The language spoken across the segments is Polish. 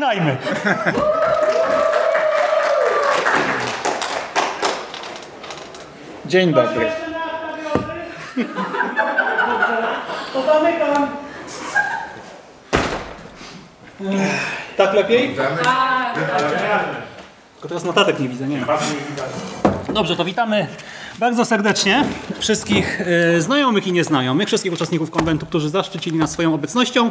zaczynajmy. Dzień dobry. To zamykam. Tak lepiej? Tylko teraz notatek nie widzę, nie wiem. Dobrze, to witamy bardzo serdecznie wszystkich e, znajomych i nieznajomych, wszystkich uczestników konwentu, którzy zaszczycili nas swoją obecnością.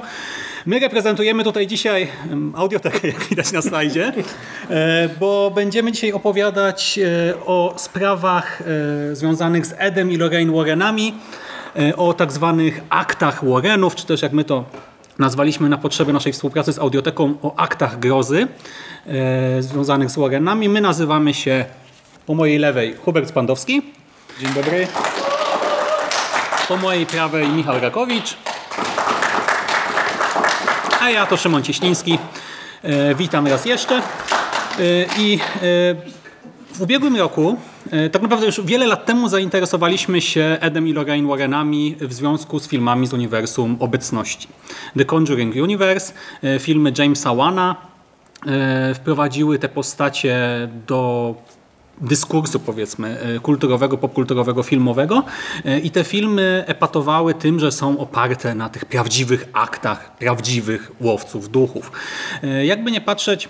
My reprezentujemy tutaj dzisiaj audiotekę, jak widać na slajdzie, e, bo będziemy dzisiaj opowiadać e, o sprawach e, związanych z Edem i Lorraine Warrenami, o tak zwanych aktach Warrenów, czy też jak my to nazwaliśmy na potrzeby naszej współpracy z audioteką o aktach grozy związanych z Warrenami. My nazywamy się po mojej lewej Hubert Spandowski. Dzień dobry. Po mojej prawej Michał Rakowicz. A ja to Szymon Cieśliński. E, witam raz jeszcze. E, I e, w ubiegłym roku, tak naprawdę już wiele lat temu zainteresowaliśmy się Edem i Lorraine Warrenami w związku z filmami z uniwersum obecności. The Conjuring Universe, filmy Jamesa Wana wprowadziły te postacie do dyskursu powiedzmy e, kulturowego, popkulturowego, filmowego E, i te filmy epatowały tym, że są oparte na tych prawdziwych aktach, prawdziwych łowców duchów. E, Jakby nie patrzeć,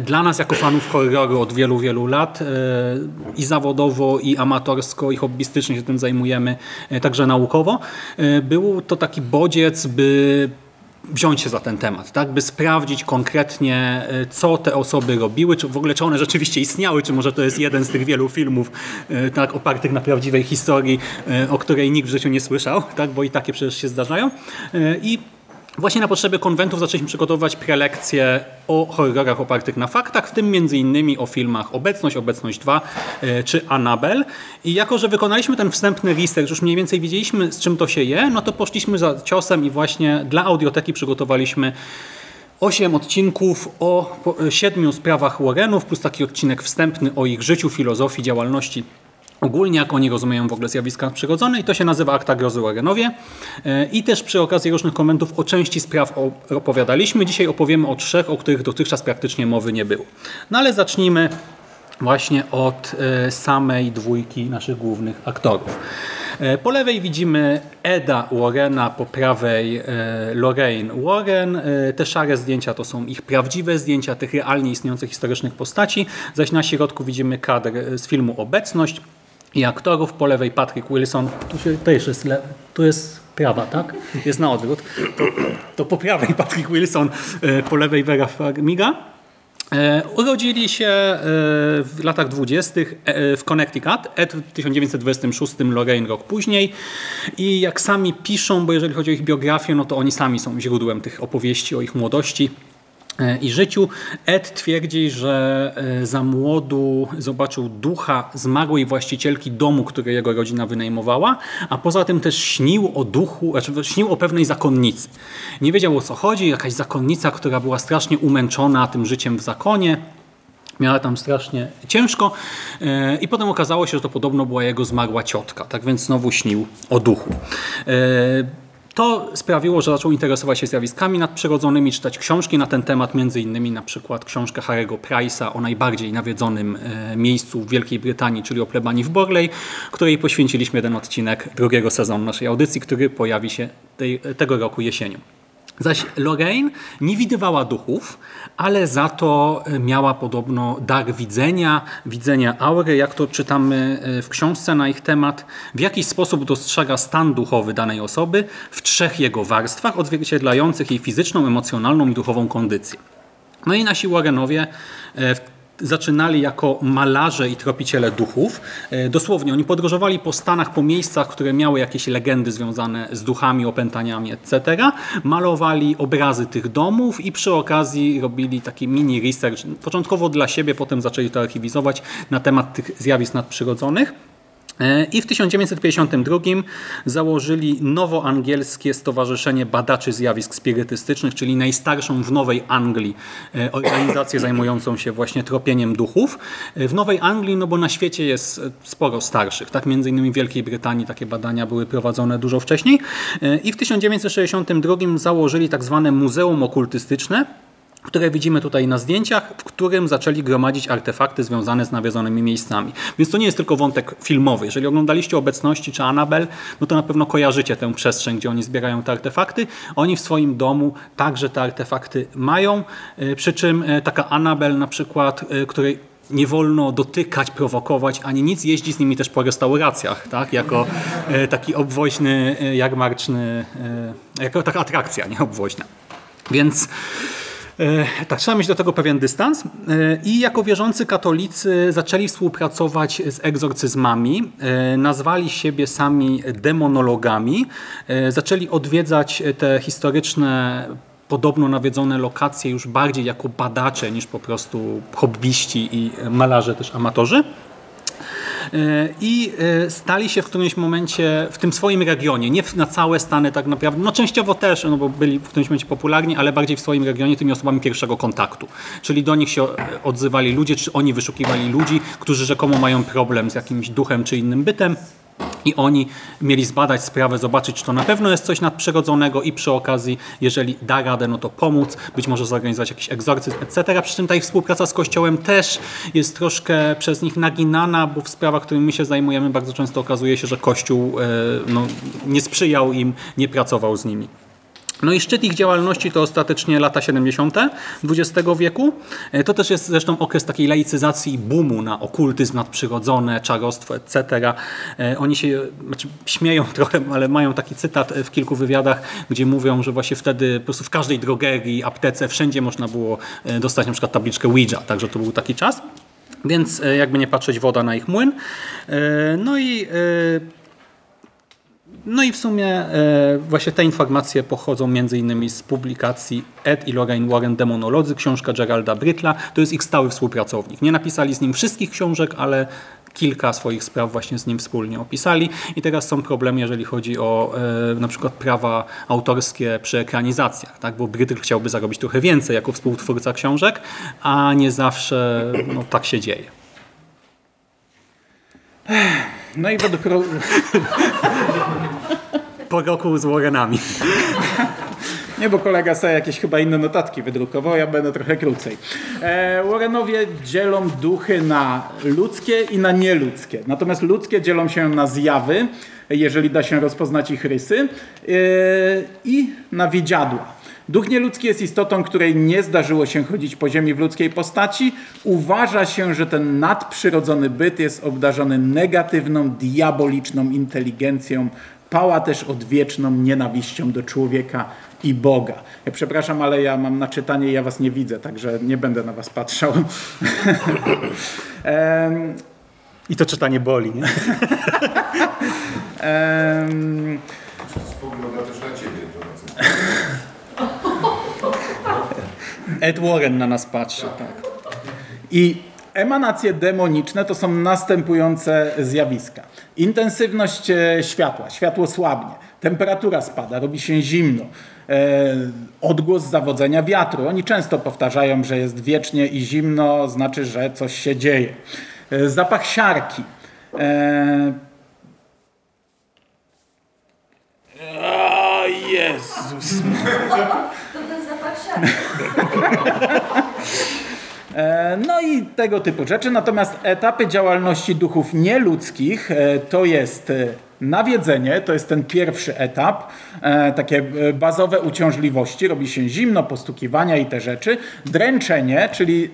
dla nas jako fanów horroru od wielu, wielu lat i zawodowo, i amatorsko, i hobbystycznie się tym zajmujemy, także naukowo, był to taki bodziec, by wziąć się za ten temat, tak? by sprawdzić konkretnie, e, co te osoby robiły, czy w ogóle czy one rzeczywiście istniały, czy może to jest jeden z tych wielu filmów e, tak, opartych na prawdziwej historii, e, o której nikt w życiu nie słyszał, tak? bo i takie przecież się zdarzają. I Właśnie na potrzeby konwentów zaczęliśmy przygotowywać prelekcje o horrorach opartych na faktach, w tym innymi o filmach Obecność, Obecność 2 e, czy Annabelle. I jako, że wykonaliśmy ten wstępny research, już mniej więcej wiedzieliśmy z czym to się je, no to poszliśmy za ciosem i właśnie dla audioteki przygotowaliśmy Osiem odcinków o e, siedmiu sprawach Warrenów, plus taki odcinek wstępny o ich życiu, filozofii, działalności ogólnie, jak oni rozumieją w ogóle zjawiska przyrodzone i to się nazywa Akta Grozy Warrenowie. E, I też przy okazji różnych komentów o części spraw opowiadaliśmy. Dzisiaj opowiemy o trzech, o których dotychczas praktycznie mowy nie było. No ale zacznijmy właśnie od e, samej dwójki naszych głównych aktorów. E, Po lewej widzimy Eda Warrena, po prawej Lorraine Warren. Te szare zdjęcia to są ich prawdziwe zdjęcia tych realnie istniejących historycznych postaci, zaś na środku widzimy kadr z filmu Obecność i aktorów. Po lewej Patrick Wilson. Tu się jest. Tu jest prawa, tak? Jest na odwrót. To, to po prawej Patrick Wilson, e, po lewej Vera Farmiga. E, Urodzili się e, w latach 20. e, w Connecticut, Ed w 1926, Lorraine rok później. I jak sami piszą, bo jeżeli chodzi o ich biografię, no to oni sami są źródłem tych opowieści o ich młodości i życiu. Ed twierdzi, że e, za młodu zobaczył ducha zmarłej właścicielki domu, który jego rodzina wynajmowała, a poza tym też śnił o duchu, znaczy śnił o pewnej zakonnicy. Nie wiedział o co chodzi, jakaś zakonnica, która była strasznie umęczona tym życiem w zakonie. Miała tam strasznie ciężko e, i potem okazało się, że to podobno była jego zmarła ciotka, tak więc znowu śnił o duchu. To sprawiło, że zaczął interesować się zjawiskami nadprzyrodzonymi, czytać książki na ten temat, między innymi na przykład książkę Harry'ego Price'a o najbardziej nawiedzonym e, miejscu w Wielkiej Brytanii, czyli o plebanii w Borley, której poświęciliśmy jeden odcinek drugiego sezonu naszej audycji, który pojawi się tej, tego roku jesienią. Zaś Lorraine nie widywała duchów, ale za to e, miała podobno dar widzenia, widzenia aury, jak to czytamy e, w książce na ich temat. W jakiś sposób dostrzega stan duchowy danej osoby w trzech jego warstwach, odzwierciedlających jej fizyczną, emocjonalną i duchową kondycję. No i nasi Warrenowie e, w- zaczynali jako malarze i tropiciele duchów. E, Dosłownie, oni podróżowali po Stanach, po miejscach, które miały jakieś legendy związane z duchami, opętaniami, etc. Malowali obrazy tych domów i przy okazji robili taki mini research, początkowo dla siebie, potem zaczęli to archiwizować na temat tych zjawisk nadprzyrodzonych. E, I w 1952 założyli nowoangielskie Stowarzyszenie Badaczy Zjawisk Spirytystycznych, czyli najstarszą w Nowej Anglii e, organizację zajmującą się właśnie tropieniem duchów. E, W Nowej Anglii, no bo na świecie jest sporo starszych, tak między innymi w Wielkiej Brytanii takie badania były prowadzone dużo wcześniej. I w 1962 założyli tak zwane Muzeum Okultystyczne, które widzimy tutaj na zdjęciach, w którym zaczęli gromadzić artefakty związane z nawiedzonymi miejscami. Więc to nie jest tylko wątek filmowy. Jeżeli oglądaliście Obecności czy Anabel, no to na pewno kojarzycie tę przestrzeń, gdzie oni zbierają te artefakty. Oni w swoim domu także te artefakty mają, e, przy czym e, taka Anabel na przykład, e, której nie wolno dotykać, prowokować, ani nic, jeździ z nimi też po restauracjach, tak? jako taki obwoźny, jarmarczny, jako taka atrakcja, nie obwoźna. Więc tak, trzeba mieć do tego pewien dystans e, i jako wierzący katolicy zaczęli współpracować z egzorcyzmami, e, nazwali siebie sami demonologami, zaczęli odwiedzać te historyczne podobno nawiedzone lokacje już bardziej jako badacze niż po prostu hobbyści i malarze też amatorzy. E, i e, stali się w którymś momencie w tym swoim regionie, nie na całe Stany tak naprawdę, no częściowo też, no bo byli w którymś momencie popularni, ale bardziej w swoim regionie tymi osobami pierwszego kontaktu. Czyli do nich się odzywali ludzie, czy oni wyszukiwali ludzi, którzy rzekomo mają problem z jakimś duchem czy innym bytem i oni mieli zbadać sprawę, zobaczyć, czy to na pewno jest coś nadprzyrodzonego i przy okazji, jeżeli da radę, no to pomóc, być może zorganizować jakiś egzorcyzm, etc. Przy czym ta ich współpraca z Kościołem też jest troszkę przez nich naginana, bo w sprawach, którymi my się zajmujemy, bardzo często okazuje się, że Kościół e, no, nie sprzyjał im, nie pracował z nimi. No i szczyt ich działalności to ostatecznie lata 70. XX wieku. E, to też jest zresztą okres takiej laicyzacji boomu na okultyzm nadprzyrodzone, czarostwo, etc. E, oni się znaczy, śmieją trochę, ale mają taki cytat w kilku wywiadach, gdzie mówią, że właśnie wtedy po prostu w każdej drogerii, aptece, wszędzie można było e, dostać na przykład tabliczkę Ouija, także to był taki czas. Więc jakby nie patrzeć, woda na ich młyn. No i no i w sumie e, właśnie te informacje pochodzą między innymi z publikacji Ed i Lorraine Warren Demonolodzy, książka Geralda Brytla. To jest ich stały współpracownik. Nie napisali z nim wszystkich książek, ale kilka swoich spraw właśnie z nim wspólnie opisali i teraz są problemy, jeżeli chodzi o e, na przykład prawa autorskie przy ekranizacjach, tak? bo Brytl chciałby zarobić trochę więcej jako współtwórca książek, a nie zawsze no, tak się dzieje. No i według... po roku z Warrenami. Nie, bo kolega sobie jakieś chyba inne notatki wydrukował, ja będę trochę krócej. E, Warrenowie dzielą duchy na ludzkie i na nieludzkie. Natomiast ludzkie dzielą się na zjawy, jeżeli da się rozpoznać ich rysy, e, i na wiedziadła. Duch nieludzki jest istotą, której nie zdarzyło się chodzić po ziemi w ludzkiej postaci. Uważa się, że ten nadprzyrodzony byt jest obdarzony negatywną, diaboliczną inteligencją, pała też odwieczną nienawiścią do człowieka i Boga. Ja przepraszam, ale ja mam naczytanie i ja was nie widzę, także nie będę na was patrzał. I to czytanie boli, nie? Spogląda też na ciebie. Ed Warren na nas patrzy. Tak. I emanacje demoniczne to są następujące zjawiska. Intensywność e, światła, światło słabnie, temperatura spada, robi się zimno, e, odgłos zawodzenia wiatru. Oni często powtarzają, że jest wiecznie i zimno, znaczy, że coś się dzieje. E, zapach siarki. O Jezus. To ten zapach siarki. E, no i tego typu rzeczy. Natomiast etapy działalności duchów nieludzkich e, to jest e, nawiedzenie, to jest ten pierwszy etap, takie bazowe uciążliwości, robi się zimno, postukiwania i te rzeczy. Dręczenie, czyli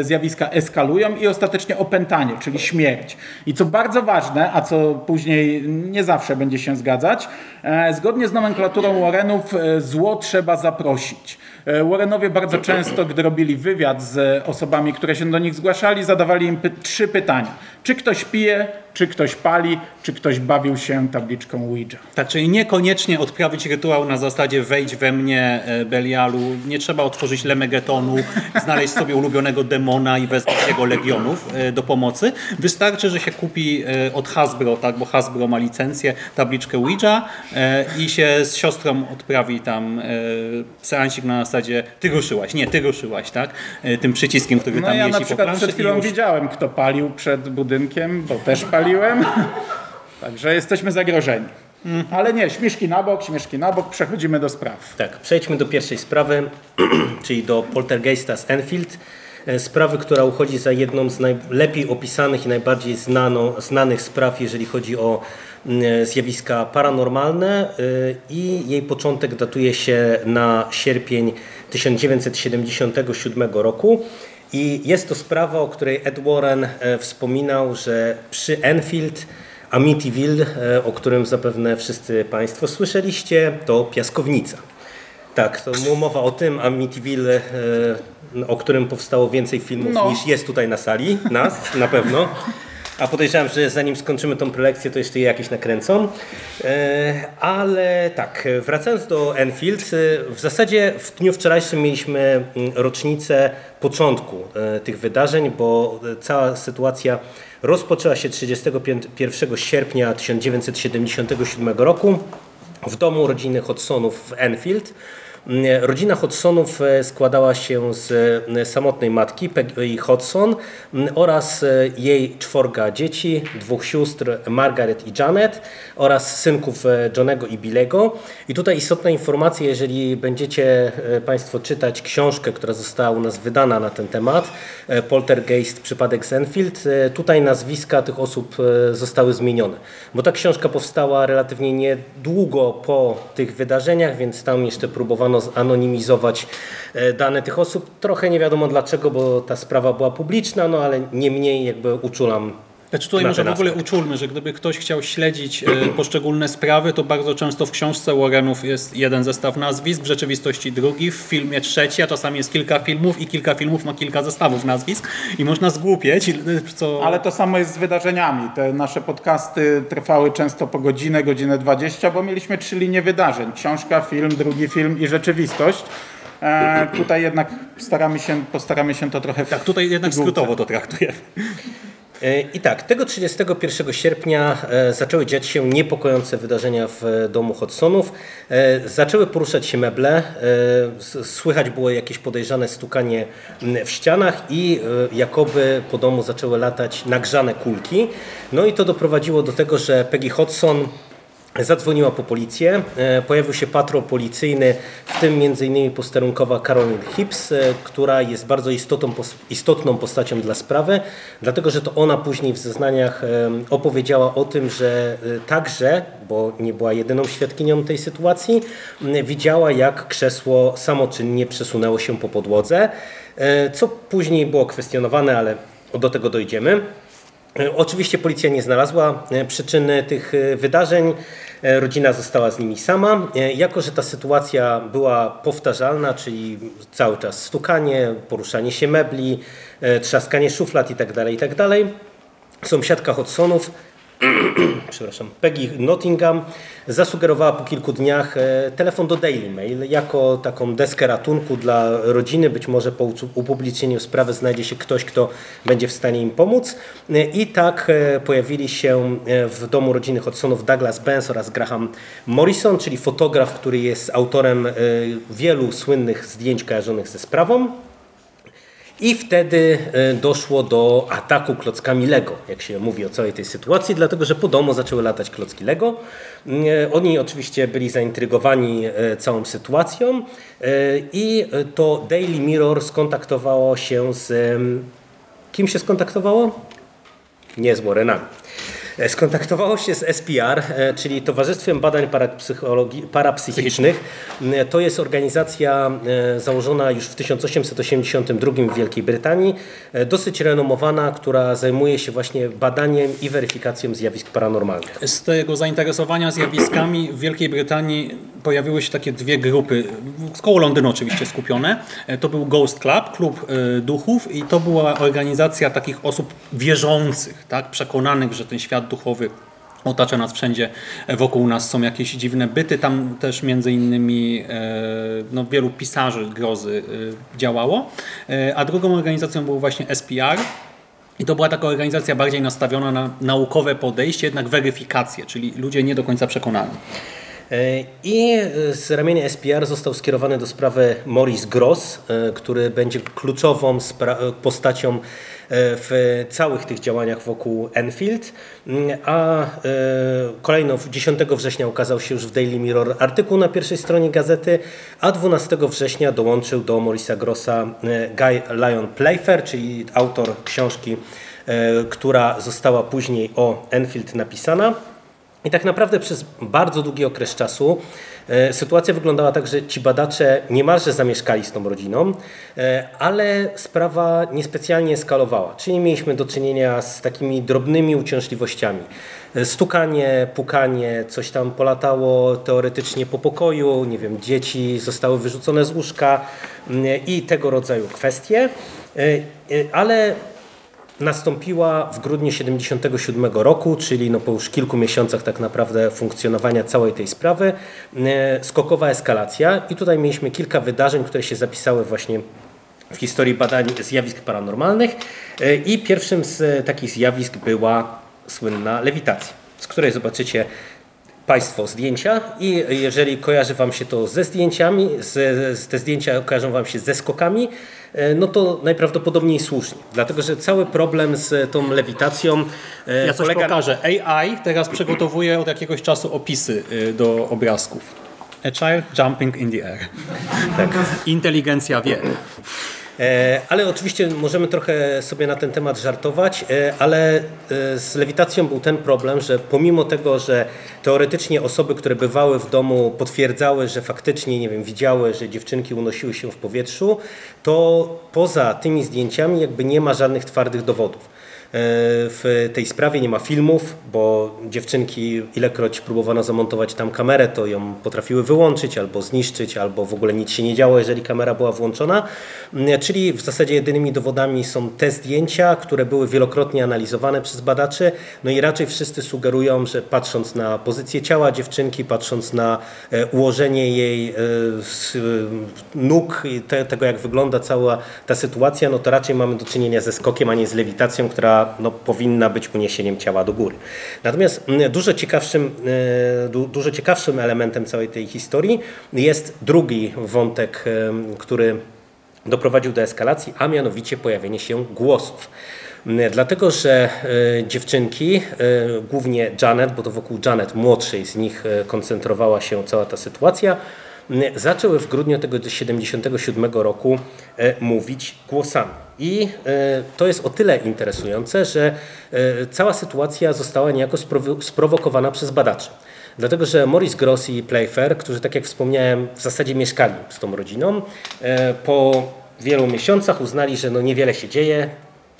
zjawiska eskalują i ostatecznie opętanie, czyli śmierć. I co bardzo ważne, a co później nie zawsze będzie się zgadzać, zgodnie z nomenklaturą Warrenów zło trzeba zaprosić. E, Warrenowie bardzo często, gdy robili wywiad z osobami, które się do nich zgłaszali, zadawali im py trzy pytania. Czy ktoś pije, czy ktoś pali, czy ktoś bawił się tabliczką Ouija. Tak, czyli niekoniecznie odprawić rytuał na zasadzie wejdź we mnie e, Belialu, nie trzeba otworzyć Lemegetonu, znaleźć sobie ulubionego demona i wezwać jego legionów e, do pomocy. Wystarczy, że się kupi od Hasbro, tak, bo Hasbro ma licencję, tabliczkę Ouija i się z siostrą odprawi tam seansik na zasadzie ty ruszyłaś, nie, ty ruszyłaś, tak? E, tym przyciskiem, który no tam ja jeździ na przykład przed chwilą już... widziałem, kto palił przed budynkiem, bo też paliłem. Także jesteśmy zagrożeni. Ale nie, śmieszki na bok, śmieszki na bok, przechodzimy do spraw. Tak, przejdźmy do pierwszej sprawy, czyli do Poltergeista z Enfield. E, Sprawy, która uchodzi za jedną z najlepiej opisanych i najbardziej znano, znanych spraw, jeżeli chodzi o mm, zjawiska paranormalne e, i jej początek datuje się na sierpień 1977 roku. I jest to sprawa, o której Ed Warren e, wspominał, że przy Enfield Amityville, e, o którym zapewne wszyscy Państwo słyszeliście, to piaskownica. Tak, to mowa o tym Amityville, e, o którym powstało więcej filmów No. niż jest tutaj na sali, nas na pewno. A podejrzewam, że zanim skończymy tą prelekcję, to jeszcze je jakieś nakręcą. E, Ale tak, wracając do Enfield, e, w zasadzie w dniu wczorajszym mieliśmy mm, rocznicę początku e, tych wydarzeń, bo cała sytuacja rozpoczęła się 31 sierpnia 1977 roku w domu rodziny Hodsonów w Enfield. Rodzina Hodsonów e, składała się z e, samotnej matki Peggy Hodson oraz e, jej czworga dzieci, dwóch sióstr Margaret i Janet oraz synków Johnego i Billego. I tutaj istotna informacja, jeżeli będziecie Państwo czytać książkę, która została u nas wydana na ten temat, Poltergeist, przypadek z Enfield, e, tutaj nazwiska tych osób zostały zmienione, bo ta książka powstała relatywnie niedługo po tych wydarzeniach, więc tam jeszcze próbowano zanonimizować e, dane tych osób. Trochę nie wiadomo dlaczego, bo ta sprawa była publiczna, no ale niemniej jakby uczulam Znaczy tutaj może w ogóle uczulmy, że gdyby ktoś chciał śledzić e, poszczególne sprawy, to bardzo często w książce Warrenów jest jeden zestaw nazwisk, w rzeczywistości drugi, w filmie trzeci, a czasami jest kilka filmów i kilka filmów ma kilka zestawów nazwisk i można zgłupieć, e, co... Ale to samo jest z wydarzeniami. Te nasze podcasty trwały często po godzinę, godzinę 20, bo mieliśmy trzy linie wydarzeń. Książka, film, drugi film i rzeczywistość. E, tutaj jednak staramy się, postaramy się to trochę... Tak, tutaj jednak skrótowo to traktujemy. E, I tak, tego 31 sierpnia e, zaczęły dziać się niepokojące wydarzenia w e, domu Hodsonów. Zaczęły poruszać się meble, słychać było jakieś podejrzane stukanie w ścianach i jakoby po domu zaczęły latać nagrzane kulki. No i to doprowadziło do tego, że Peggy Hodson Zadzwoniła po policję, e, pojawił się patrol policyjny, w tym m.in. posterunkowa Caroline Hibbs, e, która jest bardzo istotą, istotną postacią dla sprawy, dlatego że to ona później w zeznaniach e, opowiedziała o tym, że także, bo nie była jedyną świadkinią tej sytuacji, widziała jak krzesło samoczynnie przesunęło się po podłodze, co później było kwestionowane, ale do tego dojdziemy. Oczywiście policja nie znalazła przyczyny tych wydarzeń. E, Rodzina została z nimi sama. E, Jako, że ta sytuacja była powtarzalna, czyli cały czas stukanie, poruszanie się mebli, e, trzaskanie szuflad itd., itd., sąsiadka Hodsonów przepraszam, Peggy Nottingham zasugerowała po kilku dniach e, telefon do Daily Mail jako taką deskę ratunku dla rodziny. Być może po upublicznieniu sprawy znajdzie się ktoś, kto będzie w stanie im pomóc. E, I tak e, pojawili się w domu rodziny Hodsonów Douglas Benz oraz Graham Morrison, czyli fotograf, który jest autorem wielu słynnych zdjęć kojarzonych ze sprawą. I wtedy e, doszło do ataku klockami Lego, jak się mówi o całej tej sytuacji, dlatego że po domu zaczęły latać klocki Lego. E, Oni oczywiście byli zaintrygowani e, całą sytuacją i to Daily Mirror skontaktowało się z... Kim się skontaktowało? Nie z Warrenami. E, Skontaktowało się z SPR, e, czyli Towarzystwem Badań Parapsychicznych. E, To jest organizacja założona już w 1882 w Wielkiej Brytanii, dosyć renomowana, która zajmuje się właśnie badaniem i weryfikacją zjawisk paranormalnych. Z tego zainteresowania zjawiskami w Wielkiej Brytanii pojawiły się takie dwie grupy, koło Londynu oczywiście skupione. E, To był Ghost Club, klub e, duchów i to była organizacja takich osób wierzących, tak, przekonanych, że ten świat duchowy otacza nas wszędzie, e, wokół nas są jakieś dziwne byty, tam też między innymi no, wielu pisarzy grozy działało, a drugą organizacją był właśnie SPR, i to była taka organizacja bardziej nastawiona na naukowe podejście, jednak weryfikację, czyli ludzie nie do końca przekonani. I z ramienia SPR został skierowany do sprawy Maurice Gross, który będzie kluczową postacią w całych tych działaniach wokół Enfield, a kolejno 10 września ukazał się już w Daily Mirror artykuł na pierwszej stronie gazety, a 12 września dołączył do Maurice'a Grossa Guy Lyon Playfair, czyli autor książki, która została później o Enfield napisana. I tak naprawdę przez bardzo długi okres czasu e, sytuacja wyglądała tak, że ci badacze niemalże zamieszkali z tą rodziną, e, ale sprawa niespecjalnie eskalowała. Czyli mieliśmy do czynienia z takimi drobnymi uciążliwościami. E, stukanie, pukanie, coś tam polatało teoretycznie po pokoju, nie wiem, dzieci zostały wyrzucone z łóżka i tego rodzaju kwestie. Ale nastąpiła w grudniu 1977 roku, czyli no po już kilku miesiącach tak naprawdę funkcjonowania całej tej sprawy, e, skokowa eskalacja i tutaj mieliśmy kilka wydarzeń, które się zapisały właśnie w historii badań zjawisk paranormalnych. E, i pierwszym z takich zjawisk była słynna lewitacja, z której zobaczycie Państwo zdjęcia i jeżeli kojarzy Wam się to ze zdjęciami, z, te zdjęcia kojarzą Wam się ze skokami, e, no to najprawdopodobniej słusznie. Dlatego, że cały problem z tą lewitacją e, Ja coś polega... pokażę. AI teraz przygotowuje od jakiegoś czasu opisy e, do obrazków. A child jumping in the air. Tak. Inteligencja wie. E, ale oczywiście możemy trochę sobie na ten temat żartować, e, ale e, z lewitacją był ten problem, że pomimo tego, że teoretycznie osoby, które bywały w domu potwierdzały, że faktycznie, nie wiem, widziały, że dziewczynki unosiły się w powietrzu, to poza tymi zdjęciami jakby nie ma żadnych twardych dowodów. E, w tej sprawie nie ma filmów, bo dziewczynki ilekroć próbowano zamontować tam kamerę, to ją potrafiły wyłączyć albo zniszczyć, albo w ogóle nic się nie działo, jeżeli kamera była włączona. E, czyli w zasadzie jedynymi dowodami są te zdjęcia, które były wielokrotnie analizowane przez badaczy. No i raczej wszyscy sugerują, że patrząc na pozycję ciała dziewczynki, patrząc na e, ułożenie jej nóg, tego jak wygląda cała ta sytuacja, no to raczej mamy do czynienia ze skokiem, a nie z lewitacją, która no, powinna być uniesieniem ciała do góry. Natomiast mm, dużo ciekawszym, e, dużo ciekawszym elementem całej tej historii jest drugi wątek, który doprowadził do eskalacji, a mianowicie pojawienie się głosów. Mm, dlatego, że e, dziewczynki, e, głównie Janet, bo to wokół Janet młodszej z nich koncentrowała się cała ta sytuacja, zaczęły w grudniu tego 77 roku mówić głosami. I e, to jest o tyle interesujące, że e, cała sytuacja została niejako sprowokowana przez badaczy. Dlatego, że Morris Gross i Playfair, którzy tak jak wspomniałem w zasadzie mieszkali z tą rodziną, e, po wielu miesiącach uznali, że no niewiele się dzieje,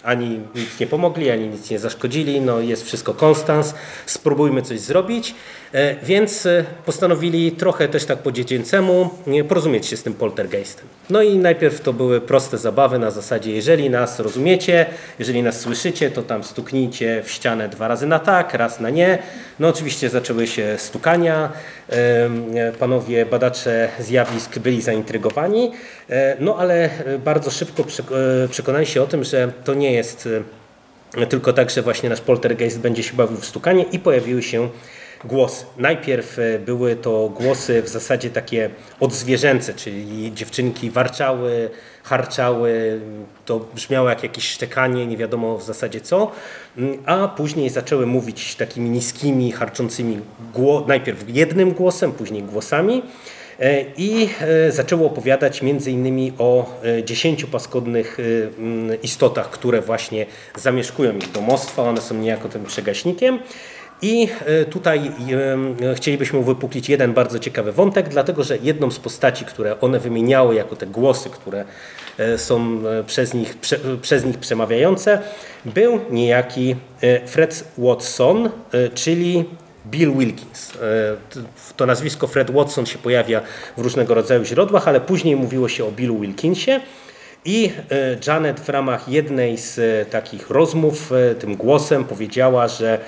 ani nic nie pomogli, ani nic nie zaszkodzili, no jest wszystko konstans, spróbujmy coś zrobić. E, więc e, postanowili trochę też tak po dziecięcemu porozumieć się z tym poltergeistem. No i najpierw to były proste zabawy na zasadzie, jeżeli nas rozumiecie, jeżeli nas słyszycie, to tam stuknijcie w ścianę dwa razy na tak, raz na nie. No oczywiście zaczęły się stukania, panowie badacze zjawisk byli zaintrygowani, no ale bardzo szybko przekonali się o tym, że to nie jest tylko tak, że właśnie nasz poltergeist będzie się bawił w stukanie i pojawiły się głosy. Najpierw e, były to głosy w zasadzie takie odzwierzęce, czyli dziewczynki warczały, harczały, to brzmiało jak jakieś szczekanie, nie wiadomo w zasadzie co, mm, a później zaczęły mówić takimi niskimi, harczącymi, najpierw jednym głosem, później głosami e, i e, zaczęło opowiadać między innymi o dziesięciu paskodnych mm, istotach, które właśnie zamieszkują ich domostwa, one są niejako tym przegaśnikiem. I e, tutaj e, chcielibyśmy wypuklić jeden bardzo ciekawy wątek, dlatego że jedną z postaci, które one wymieniały jako te głosy, które e, są przez nich, prze, przez nich przemawiające, był niejaki Fred Watson, czyli Bill Wilkins. To nazwisko Fred Watson się pojawia w różnego rodzaju źródłach, ale później mówiło się o Billu Wilkinsie. I e, Janet w ramach jednej z e, takich rozmów e, tym głosem powiedziała, że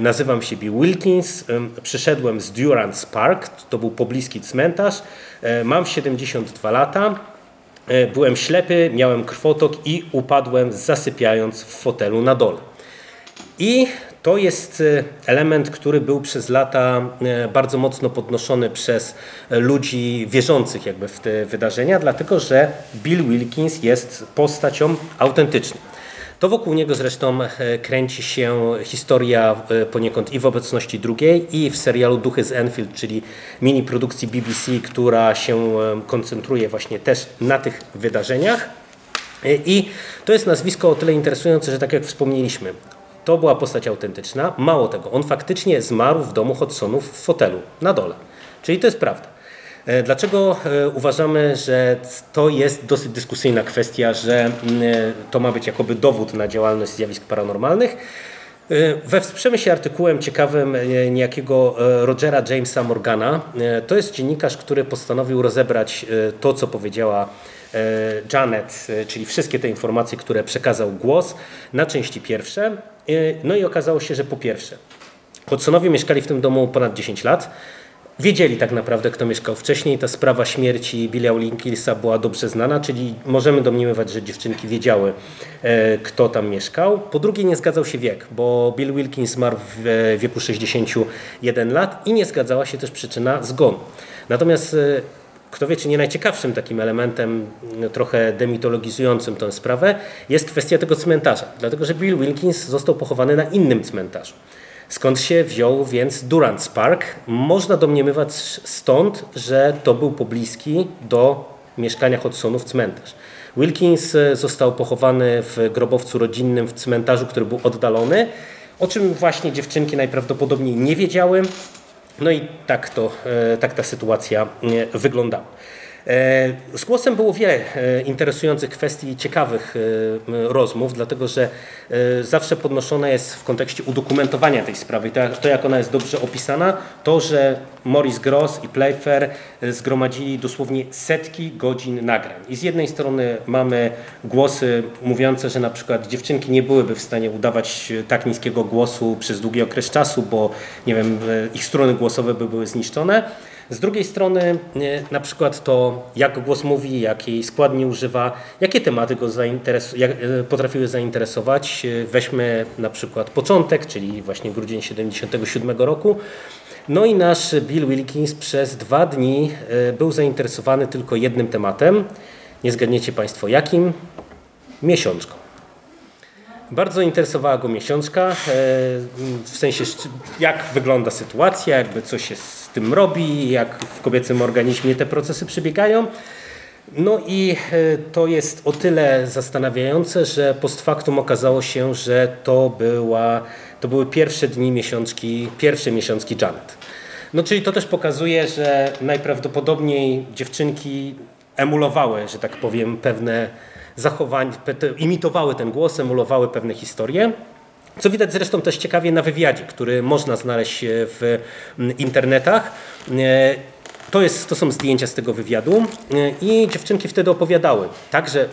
nazywam się Bill Wilkins, przyszedłem z Durance Park, to był pobliski cmentarz, mam 72 lata, byłem ślepy, miałem krwotok i upadłem zasypiając w fotelu na dole. I to jest element, który był przez lata bardzo mocno podnoszony przez ludzi wierzących jakby w te wydarzenia, dlatego że Bill Wilkins jest postacią autentyczną. To wokół niego zresztą kręci się historia poniekąd i w obecności drugiej, i w serialu Duchy z Enfield, czyli mini produkcji BBC, która się koncentruje właśnie też na tych wydarzeniach. I to jest nazwisko o tyle interesujące, że tak jak wspomnieliśmy, to była postać autentyczna. Mało tego, on faktycznie zmarł w domu Hodsonów w fotelu na dole. Czyli to jest prawda. E, dlaczego e, uważamy, że to jest dosyć dyskusyjna kwestia, że e, to ma być jakoby dowód na działalność zjawisk paranormalnych? Wesprzemy się artykułem ciekawym niejakiego Rogera Jamesa Morgana. To jest dziennikarz, który postanowił rozebrać to, co powiedziała Janet, czyli wszystkie te informacje, które przekazał głos, na części pierwsze. No i okazało się, że po pierwsze, Hodsonowie mieszkali w tym domu ponad 10 lat. Wiedzieli tak naprawdę, kto mieszkał wcześniej. Ta sprawa śmierci Billa Linkinsa była dobrze znana, czyli możemy domniemywać, że dziewczynki wiedziały, e, kto tam mieszkał. Po drugie, nie zgadzał się wiek, bo Bill Wilkins zmarł w wieku 61 lat i nie zgadzała się też przyczyna zgonu. Natomiast e, kto wie, czy nie najciekawszym takim elementem, no, trochę demitologizującym tę sprawę, jest kwestia tego cmentarza. Dlatego, że Bill Wilkins został pochowany na innym cmentarzu. Skąd się wziął więc Durant Park? Można domniemywać stąd, że to był pobliski do mieszkania Hodsonów cmentarz. Wilkins e, został pochowany w grobowcu rodzinnym w cmentarzu, który był oddalony, o czym właśnie dziewczynki najprawdopodobniej nie wiedziały. No i tak, to, e, tak ta sytuacja e, wyglądała. E, z głosem było wiele e, interesujących kwestii i ciekawych e, rozmów, dlatego że zawsze podnoszona jest w kontekście udokumentowania tej sprawy. To, jak ona jest dobrze opisana, to, że Morris Gross i Playfair zgromadzili dosłownie setki godzin nagrań. I z jednej strony mamy głosy mówiące, że na przykład dziewczynki nie byłyby w stanie udawać tak niskiego głosu przez długi okres czasu, bo nie wiem, ich struny głosowe by były zniszczone. Z drugiej strony na przykład to, jak głos mówi, jakiej składni używa, jakie tematy go jak, e, potrafiły zainteresować. Weźmy na przykład początek, czyli właśnie grudzień 77 roku. No i nasz Bill Wilkins przez dwa dni e, był zainteresowany tylko jednym tematem. Nie zgadniecie Państwo jakim? Miesiączką. Bardzo interesowała go miesiączka, e, w sensie jak wygląda sytuacja, jakby co się z tym robi, jak w kobiecym organizmie te procesy przebiegają. No i e, to jest o tyle zastanawiające, że post factum okazało się, że to, była, to były pierwsze dni miesiączki, pierwsze miesiączki Janet. No czyli to też pokazuje, że najprawdopodobniej dziewczynki emulowały, że tak powiem, pewne zachowań, imitowały ten głos, emulowały pewne historie. Co widać zresztą też ciekawie na wywiadzie, który można znaleźć w mm, internetach. E, to, jest, to są zdjęcia z tego wywiadu e, i dziewczynki wtedy opowiadały. Także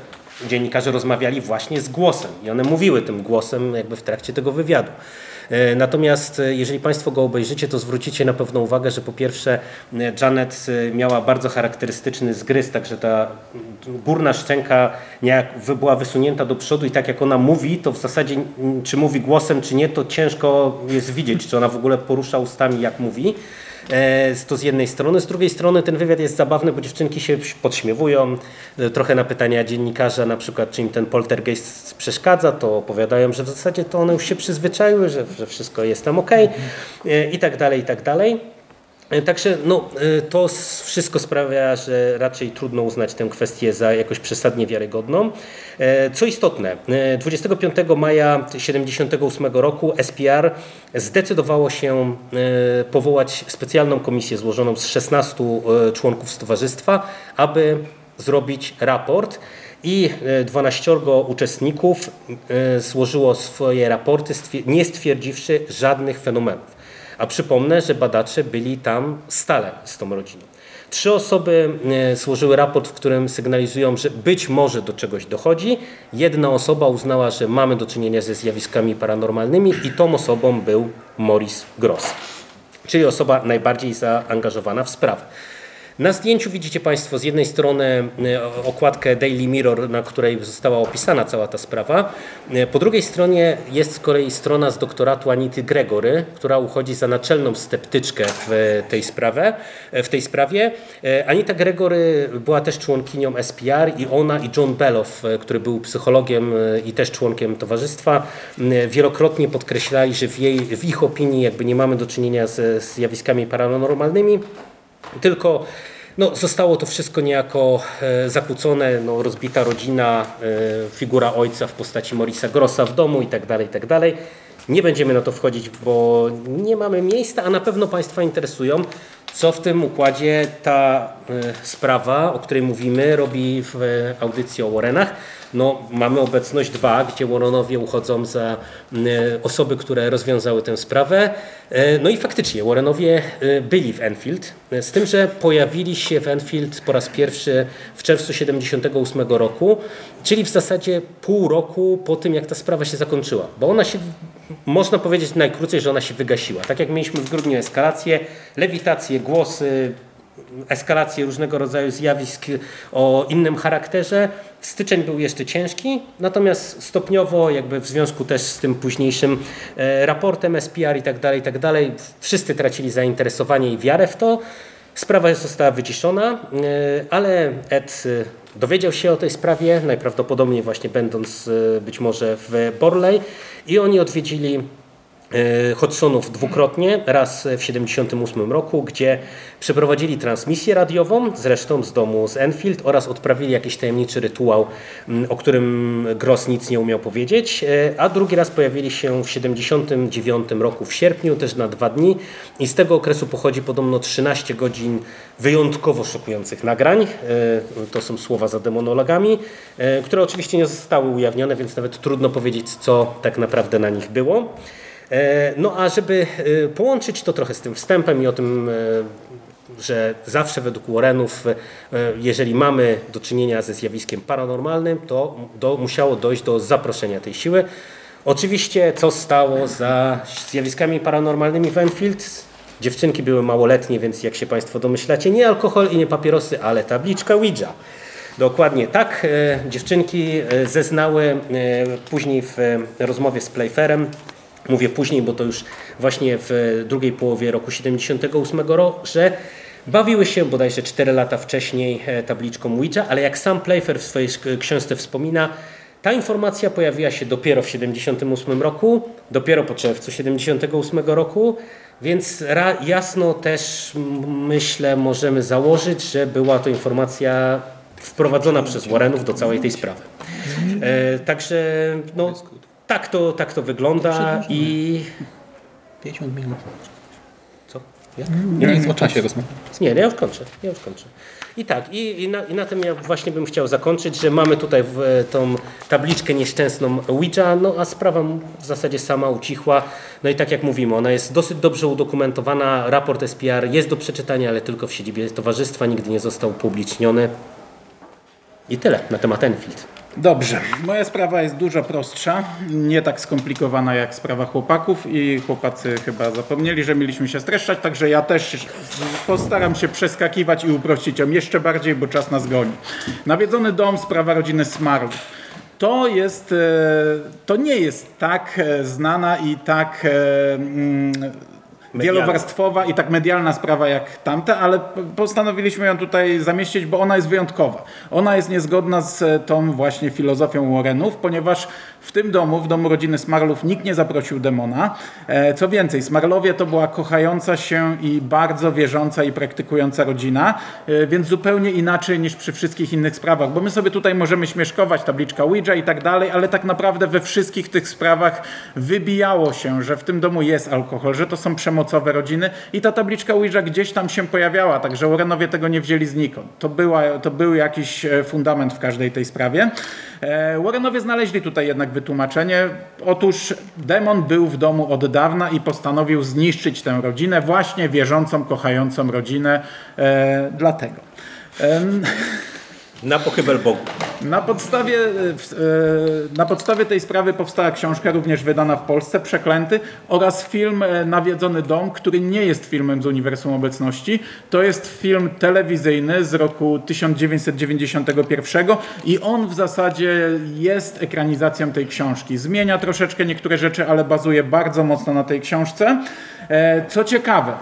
dziennikarze rozmawiali właśnie z głosem i one mówiły tym głosem jakby w trakcie tego wywiadu. E, natomiast e, jeżeli Państwo go obejrzycie, to zwrócicie na pewno uwagę, że po pierwsze e, Janet miała bardzo charakterystyczny zgryz, także ta górna szczęka była wysunięta do przodu i tak jak ona mówi, to w zasadzie czy mówi głosem, czy nie, to ciężko jest widzieć, czy ona w ogóle porusza ustami, jak mówi. E, to z jednej strony. Z drugiej strony ten wywiad jest zabawny, bo dziewczynki się podśmiewują. E, trochę na pytania dziennikarza, na przykład czy im ten poltergeist przeszkadza, to opowiadają, że w zasadzie to one już się przyzwyczaiły, że, że wszystko jest tam ok e, i tak dalej, i tak dalej. E, także no, e, to wszystko sprawia, że raczej trudno uznać tę kwestię za jakoś przesadnie wiarygodną. E, co istotne, 25 maja 1978 roku SPR zdecydowało się powołać specjalną komisję złożoną z 16 członków towarzystwa, aby zrobić raport i 12 uczestników złożyło swoje raporty, nie stwierdziwszy żadnych fenomenów. A przypomnę, że badacze byli tam stale z tą rodziną. Trzy osoby e, złożyły raport, w którym sygnalizują, że być może do czegoś dochodzi. Jedna osoba uznała, że mamy do czynienia ze zjawiskami paranormalnymi i tą osobą był Morris Gross, czyli osoba najbardziej zaangażowana w sprawę. Na zdjęciu widzicie Państwo z jednej strony e, okładkę Daily Mirror, na której została opisana cała ta sprawa. E, po drugiej stronie jest z kolei strona z doktoratu Anity Gregory, która uchodzi za naczelną sceptyczkę w tej, sprawie. w tej sprawie. Anita Gregory była też członkinią SPR i ona i John Below, który był psychologiem i też członkiem towarzystwa, wielokrotnie podkreślali, że w, jej, w ich opinii jakby nie mamy do czynienia ze zjawiskami paranormalnymi, tylko no, zostało to wszystko niejako e, zakłócone, no, rozbita rodzina, e, figura ojca w postaci Morisa Grossa w domu itd., tak itd. Tak nie będziemy na to wchodzić, bo nie mamy miejsca, a na pewno Państwa interesują, co w tym układzie ta e, sprawa, o której mówimy, robi w audycji o Warrenach no, mamy obecność dwa, gdzie Warrenowie uchodzą za e, osoby, które rozwiązały tę sprawę. E, no i faktycznie Warrenowie e, byli w Enfield, z tym, że pojawili się w Enfield po raz pierwszy w czerwcu 78 roku, czyli w zasadzie pół roku po tym, jak ta sprawa się zakończyła, bo ona się, można powiedzieć najkrócej, że ona się wygasiła. Tak jak mieliśmy w grudniu eskalację, lewitację, głosy, eskalację różnego rodzaju zjawisk o innym charakterze. Styczeń był jeszcze ciężki, natomiast stopniowo, jakby w związku też z tym późniejszym e, raportem SPR i tak dalej, i tak dalej, wszyscy tracili zainteresowanie i wiarę w to. Sprawa została wyciszona, e, ale Ed e, dowiedział się o tej sprawie, najprawdopodobniej właśnie będąc być może w Borley i oni odwiedzili E, Hodsonów dwukrotnie, raz w 1978 roku, gdzie przeprowadzili transmisję radiową, zresztą z domu z Enfield oraz odprawili jakiś tajemniczy rytuał, o którym Gross nic nie umiał powiedzieć, e, a drugi raz pojawili się w 1979 roku w sierpniu, też na dwa dni i z tego okresu pochodzi podobno 13 godzin wyjątkowo szokujących nagrań, e, to są słowa za demonologami, które oczywiście nie zostały ujawnione, więc nawet trudno powiedzieć, co tak naprawdę na nich było. E, no a żeby e, połączyć to trochę z tym wstępem i o tym, e, że zawsze według Warrenów, jeżeli mamy do czynienia ze zjawiskiem paranormalnym, to do, musiało dojść do zaproszenia tej siły. Oczywiście, co stało za zjawiskami paranormalnymi w Enfield? Dziewczynki były małoletnie, więc jak się Państwo domyślacie, nie alkohol i nie papierosy, ale tabliczka Ouija. Dokładnie tak. Dziewczynki zeznały później w rozmowie z Playfairem, Mówię później, bo to już właśnie w drugiej połowie roku 78 roku, że bawiły się bodajże 4 lata wcześniej e, tabliczką Ouija, ale jak sam Playfair w swojej książce wspomina, ta informacja pojawiła się dopiero w 78 roku, dopiero po czerwcu 78 roku, więc jasno też myślę możemy założyć, że była to informacja wprowadzona przez Warrenów do całej tej sprawy. E, także no, tak to, tak to wygląda i... 50 minut. Co? Ja? Nie, nie, o czasie rozmawiam. Nie, ja już kończę. Ja już kończę. I tak, i, i, na, i na tym ja właśnie bym chciał zakończyć, że mamy tutaj w, tą tabliczkę nieszczęsną Ouija, no a sprawa w zasadzie sama ucichła. No i tak jak mówimy, ona jest dosyć dobrze udokumentowana, raport SPR jest do przeczytania, ale tylko w siedzibie towarzystwa, nigdy nie został upubliczniony. I tyle na temat Enfield. Dobrze, moja sprawa jest dużo prostsza, nie tak skomplikowana jak sprawa chłopaków i chłopacy chyba zapomnieli, że mieliśmy się streszczać, także ja też postaram się przeskakiwać i uprościć ją jeszcze bardziej, bo czas nas goni. Nawiedzony dom, sprawa rodziny Smarów. To jest, e, to nie jest tak e, znana i tak e, mm, wielowarstwowa i tak medialna sprawa jak tamte, ale postanowiliśmy ją tutaj zamieścić, bo ona jest wyjątkowa. Ona jest niezgodna z tą właśnie filozofią Warrenów, ponieważ w tym domu, w domu rodziny Smarlów, nikt nie zaprosił demona. E, co więcej, Smarlowie to była kochająca się i bardzo wierząca i praktykująca rodzina, e, więc zupełnie inaczej niż przy wszystkich innych sprawach, bo my sobie tutaj możemy śmieszkować, tabliczka Ouija i tak dalej, ale tak naprawdę we wszystkich tych sprawach wybijało się, że w tym domu jest alkohol, że to są przemocowe rodziny i ta tabliczka Ouija gdzieś tam się pojawiała, także Warrenowie tego nie wzięli znikąd. To, była, to był jakiś e, fundament w każdej tej sprawie. Warrenowie znaleźli tutaj jednak wytłumaczenie. Otóż demon był w domu od dawna i postanowił zniszczyć tę rodzinę, właśnie wierzącą, kochającą rodzinę. E, dlatego. Na pochybel Bogu. Na podstawie, e, e, na podstawie tej sprawy powstała książka również wydana w Polsce, Przeklęty, oraz film e, Nawiedzony Dom, który nie jest filmem z Uniwersum Obecności. To jest film telewizyjny z roku 1991 i on w zasadzie jest ekranizacją tej książki. Zmienia troszeczkę niektóre rzeczy, ale bazuje bardzo mocno na tej książce. Co ciekawe,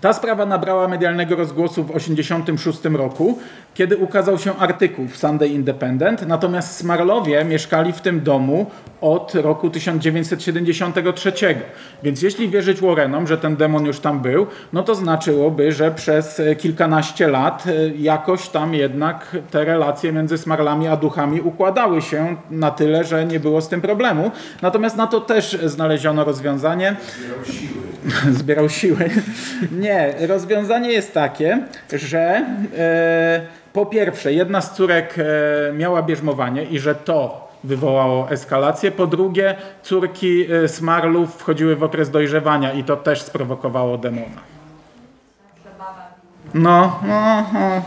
ta sprawa nabrała medialnego rozgłosu w 1986 roku, kiedy ukazał się artykuł w Sunday Independent, natomiast Smarlowie mieszkali w tym domu od roku 1973. Więc jeśli wierzyć Warrenom, że ten demon już tam był, no to znaczyłoby, że przez e, kilkanaście lat e, jakoś tam jednak te relacje między Smarlami a duchami układały się na tyle, że nie było z tym problemu. Natomiast na to też znaleziono rozwiązanie zbierał siły. Nie, rozwiązanie jest takie, że e, po pierwsze, jedna z córek e, miała bierzmowanie i że to wywołało eskalację. Po drugie, córki e, Smarlów wchodziły w okres dojrzewania i to też sprowokowało demona. No, no, no.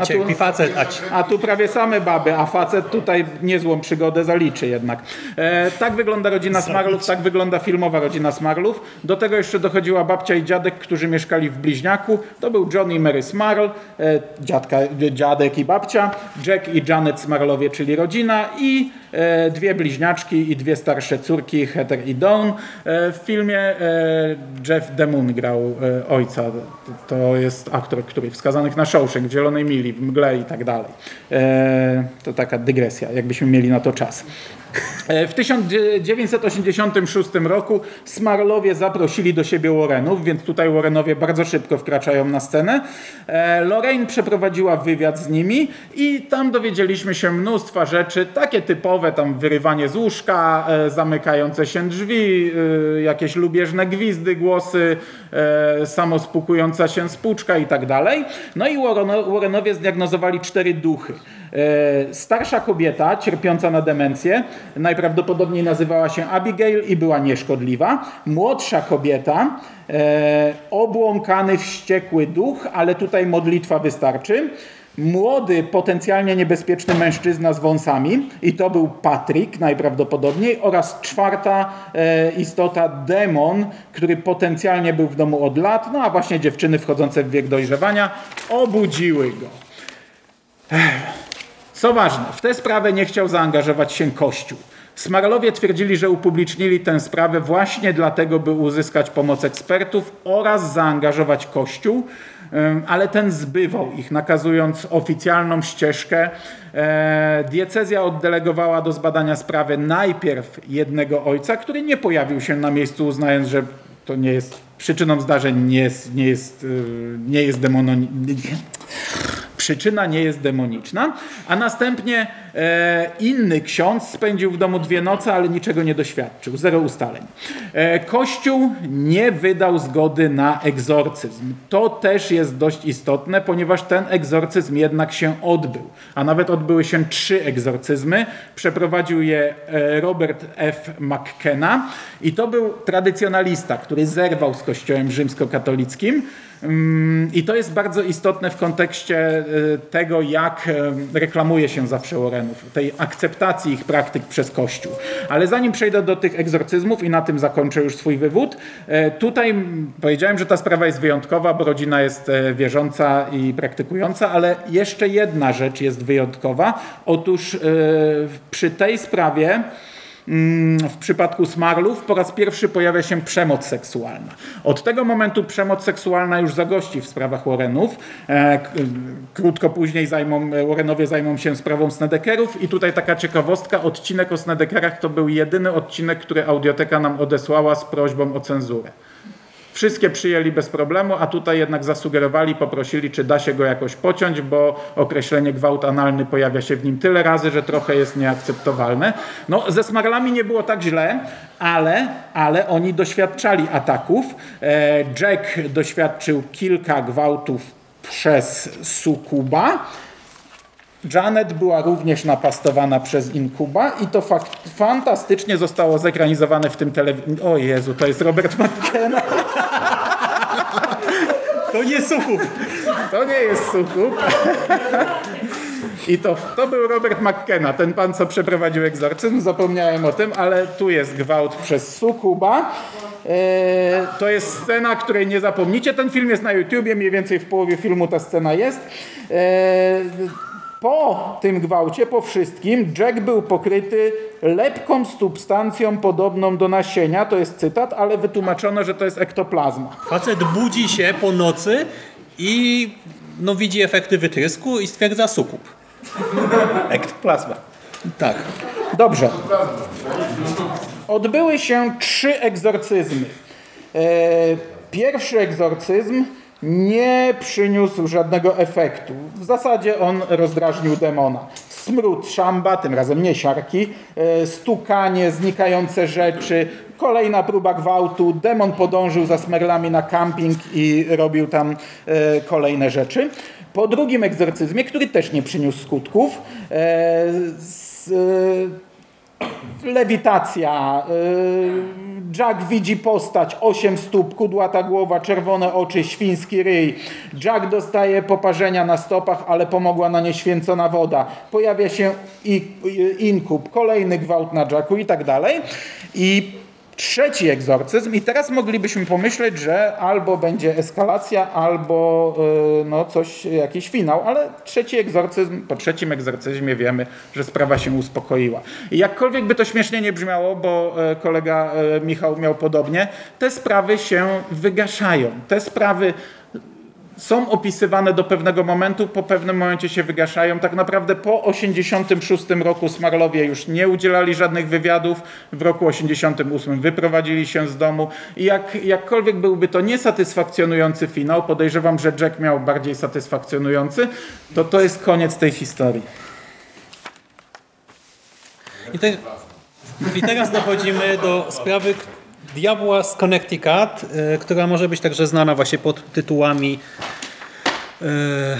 A, tu- facet, a a tu prawie same baby, a facet tutaj niezłą przygodę zaliczy jednak. E, tak wygląda rodzina Smarlów, tak wygląda filmowa rodzina Smarlów. Do tego jeszcze dochodziła babcia i dziadek, którzy mieszkali w bliźniaku. To był John i Mary Smarl, e, dziadka, dziadek i babcia, Jack i Janet Smarlowie, czyli rodzina i e, dwie bliźniaczki i dwie starsze córki, Heather i Dawn. E, w filmie e, Jeff Demun grał e, ojca. To jest aktor, który w Skazanych na Shawshank, w Zielonej Mili, w Mgle i tak dalej. E, to taka dygresja, jakbyśmy mieli na to czas. E, W 1986 roku Smarlowie zaprosili do siebie Warrenów, więc tutaj Warrenowie bardzo szybko wkraczają na scenę. E, Lorraine przeprowadziła wywiad z nimi i tam dowiedzieliśmy się mnóstwa rzeczy, takie typowe, tam wyrywanie z łóżka, e, zamykające się drzwi, jakieś lubieżne gwizdy, głosy, samospukująca się spłuczka i tak dalej. No i Warreno- Warrenowie zdiagnozowali cztery duchy. E, Starsza kobieta, cierpiąca na demencję, najprawdopodobniej nazywała się Abigail i była nieszkodliwa. Młodsza kobieta, e, obłąkany, wściekły duch, ale tutaj modlitwa wystarczy. Młody, potencjalnie niebezpieczny mężczyzna z wąsami i to był Patrick najprawdopodobniej oraz czwarta e, istota, demon, który potencjalnie był w domu od lat, no a właśnie dziewczyny wchodzące w wiek dojrzewania obudziły go. Co ważne, w tę sprawę nie chciał zaangażować się Kościół. Smarlowie twierdzili, że upublicznili tę sprawę właśnie dlatego, by uzyskać pomoc ekspertów oraz zaangażować Kościół, ale ten zbywał ich, nakazując oficjalną ścieżkę. E, Diecezja oddelegowała do zbadania sprawy najpierw jednego ojca, który nie pojawił się na miejscu, uznając, że to nie jest przyczyną zdarzeń, nie jest, nie jest, yy, nie jest demono, przyczyna nie jest demoniczna, a następnie e, inny ksiądz spędził w domu dwie noce, ale niczego nie doświadczył, zero ustaleń. E, Kościół nie wydał zgody na egzorcyzm. To też jest dość istotne, ponieważ ten egzorcyzm jednak się odbył, a nawet odbyły się trzy egzorcyzmy. Przeprowadził je e, Robert F. McKenna i to był tradycjonalista, który zerwał z kościołem rzymskokatolickim. Mm, I to jest bardzo istotne w kontekście y, tego, jak y, reklamuje się zawsze Warrenów, tej akceptacji ich praktyk przez Kościół. Ale zanim przejdę do tych egzorcyzmów i na tym zakończę już swój wywód, y, tutaj powiedziałem, że ta sprawa jest wyjątkowa, bo rodzina jest e, wierząca i praktykująca, ale jeszcze jedna rzecz jest wyjątkowa. Otóż przy tej sprawie w przypadku Smarlów po raz pierwszy pojawia się przemoc seksualna. Od tego momentu przemoc seksualna już zagości w sprawach Warrenów. E, k- Krótko później zajmą, Warrenowie zajmą się sprawą Snedekerów i tutaj taka ciekawostka, odcinek o Snedekerach to był jedyny odcinek, który audioteka nam odesłała z prośbą o cenzurę. Wszystkie przyjęli bez problemu, a tutaj jednak zasugerowali, poprosili, czy da się go jakoś pociąć, bo określenie gwałt analny pojawia się w nim tyle razy, że trochę jest nieakceptowalne. No, ze Smarlami nie było tak źle, ale, ale oni doświadczali ataków. E, Jack doświadczył kilka gwałtów przez sukuba. Janet była również napastowana przez Inkuba i to fantastycznie zostało zekranizowane w tym telewizji. O Jezu, to jest Robert McKenna. To nie suchów. To nie jest sukub. I to, to był Robert McKenna, ten pan, co przeprowadził egzorcyzm. Zapomniałem o tym, ale tu jest gwałt przez sukuba. E, to jest scena, której nie zapomnicie. Ten film jest na YouTubie, mniej więcej w połowie filmu ta scena jest. E, po tym gwałcie, po wszystkim, Jack był pokryty lepką substancją podobną do nasienia. To jest cytat, ale wytłumaczono, że to jest ektoplazma. Facet budzi się po nocy i no, widzi efekty wytrysku i stwierdza sukub. Ektoplazma. Tak. Dobrze. Odbyły się trzy egzorcyzmy. E, Pierwszy egzorcyzm nie przyniósł żadnego efektu. W zasadzie on rozdrażnił demona. Smród szamba, tym razem nie siarki, e, stukanie, znikające rzeczy, kolejna próba gwałtu, demon podążył za smerlami na camping i robił tam e, kolejne rzeczy. Po drugim egzorcyzmie, który też nie przyniósł skutków, e, z, lewitacja. y, Jack widzi postać, 8 stóp, kudłata głowa, czerwone oczy, świński ryj. Jack dostaje poparzenia na stopach, ale pomogła na nie święcona woda. Pojawia się i- inkub, kolejny gwałt na Jacku i tak dalej. I trzeci egzorcyzm i teraz moglibyśmy pomyśleć, że albo będzie eskalacja, albo y, no coś, jakiś finał, ale trzeci egzorcyzm, po trzecim egzorcyzmie wiemy, że sprawa się uspokoiła. I jakkolwiek by to śmiesznie nie brzmiało, bo e, kolega e, Michał miał podobnie, te sprawy się wygaszają. Te sprawy są opisywane do pewnego momentu, po pewnym momencie się wygaszają. Tak naprawdę po 86 roku Smarlowie już nie udzielali żadnych wywiadów, w roku 88 wyprowadzili się z domu i jak, jakkolwiek byłby to niesatysfakcjonujący finał, podejrzewam, że Jack miał bardziej satysfakcjonujący, to to jest koniec tej historii. I, te, I teraz dochodzimy do sprawy Diabła z Connecticut, y, która może być także znana właśnie pod tytułami y,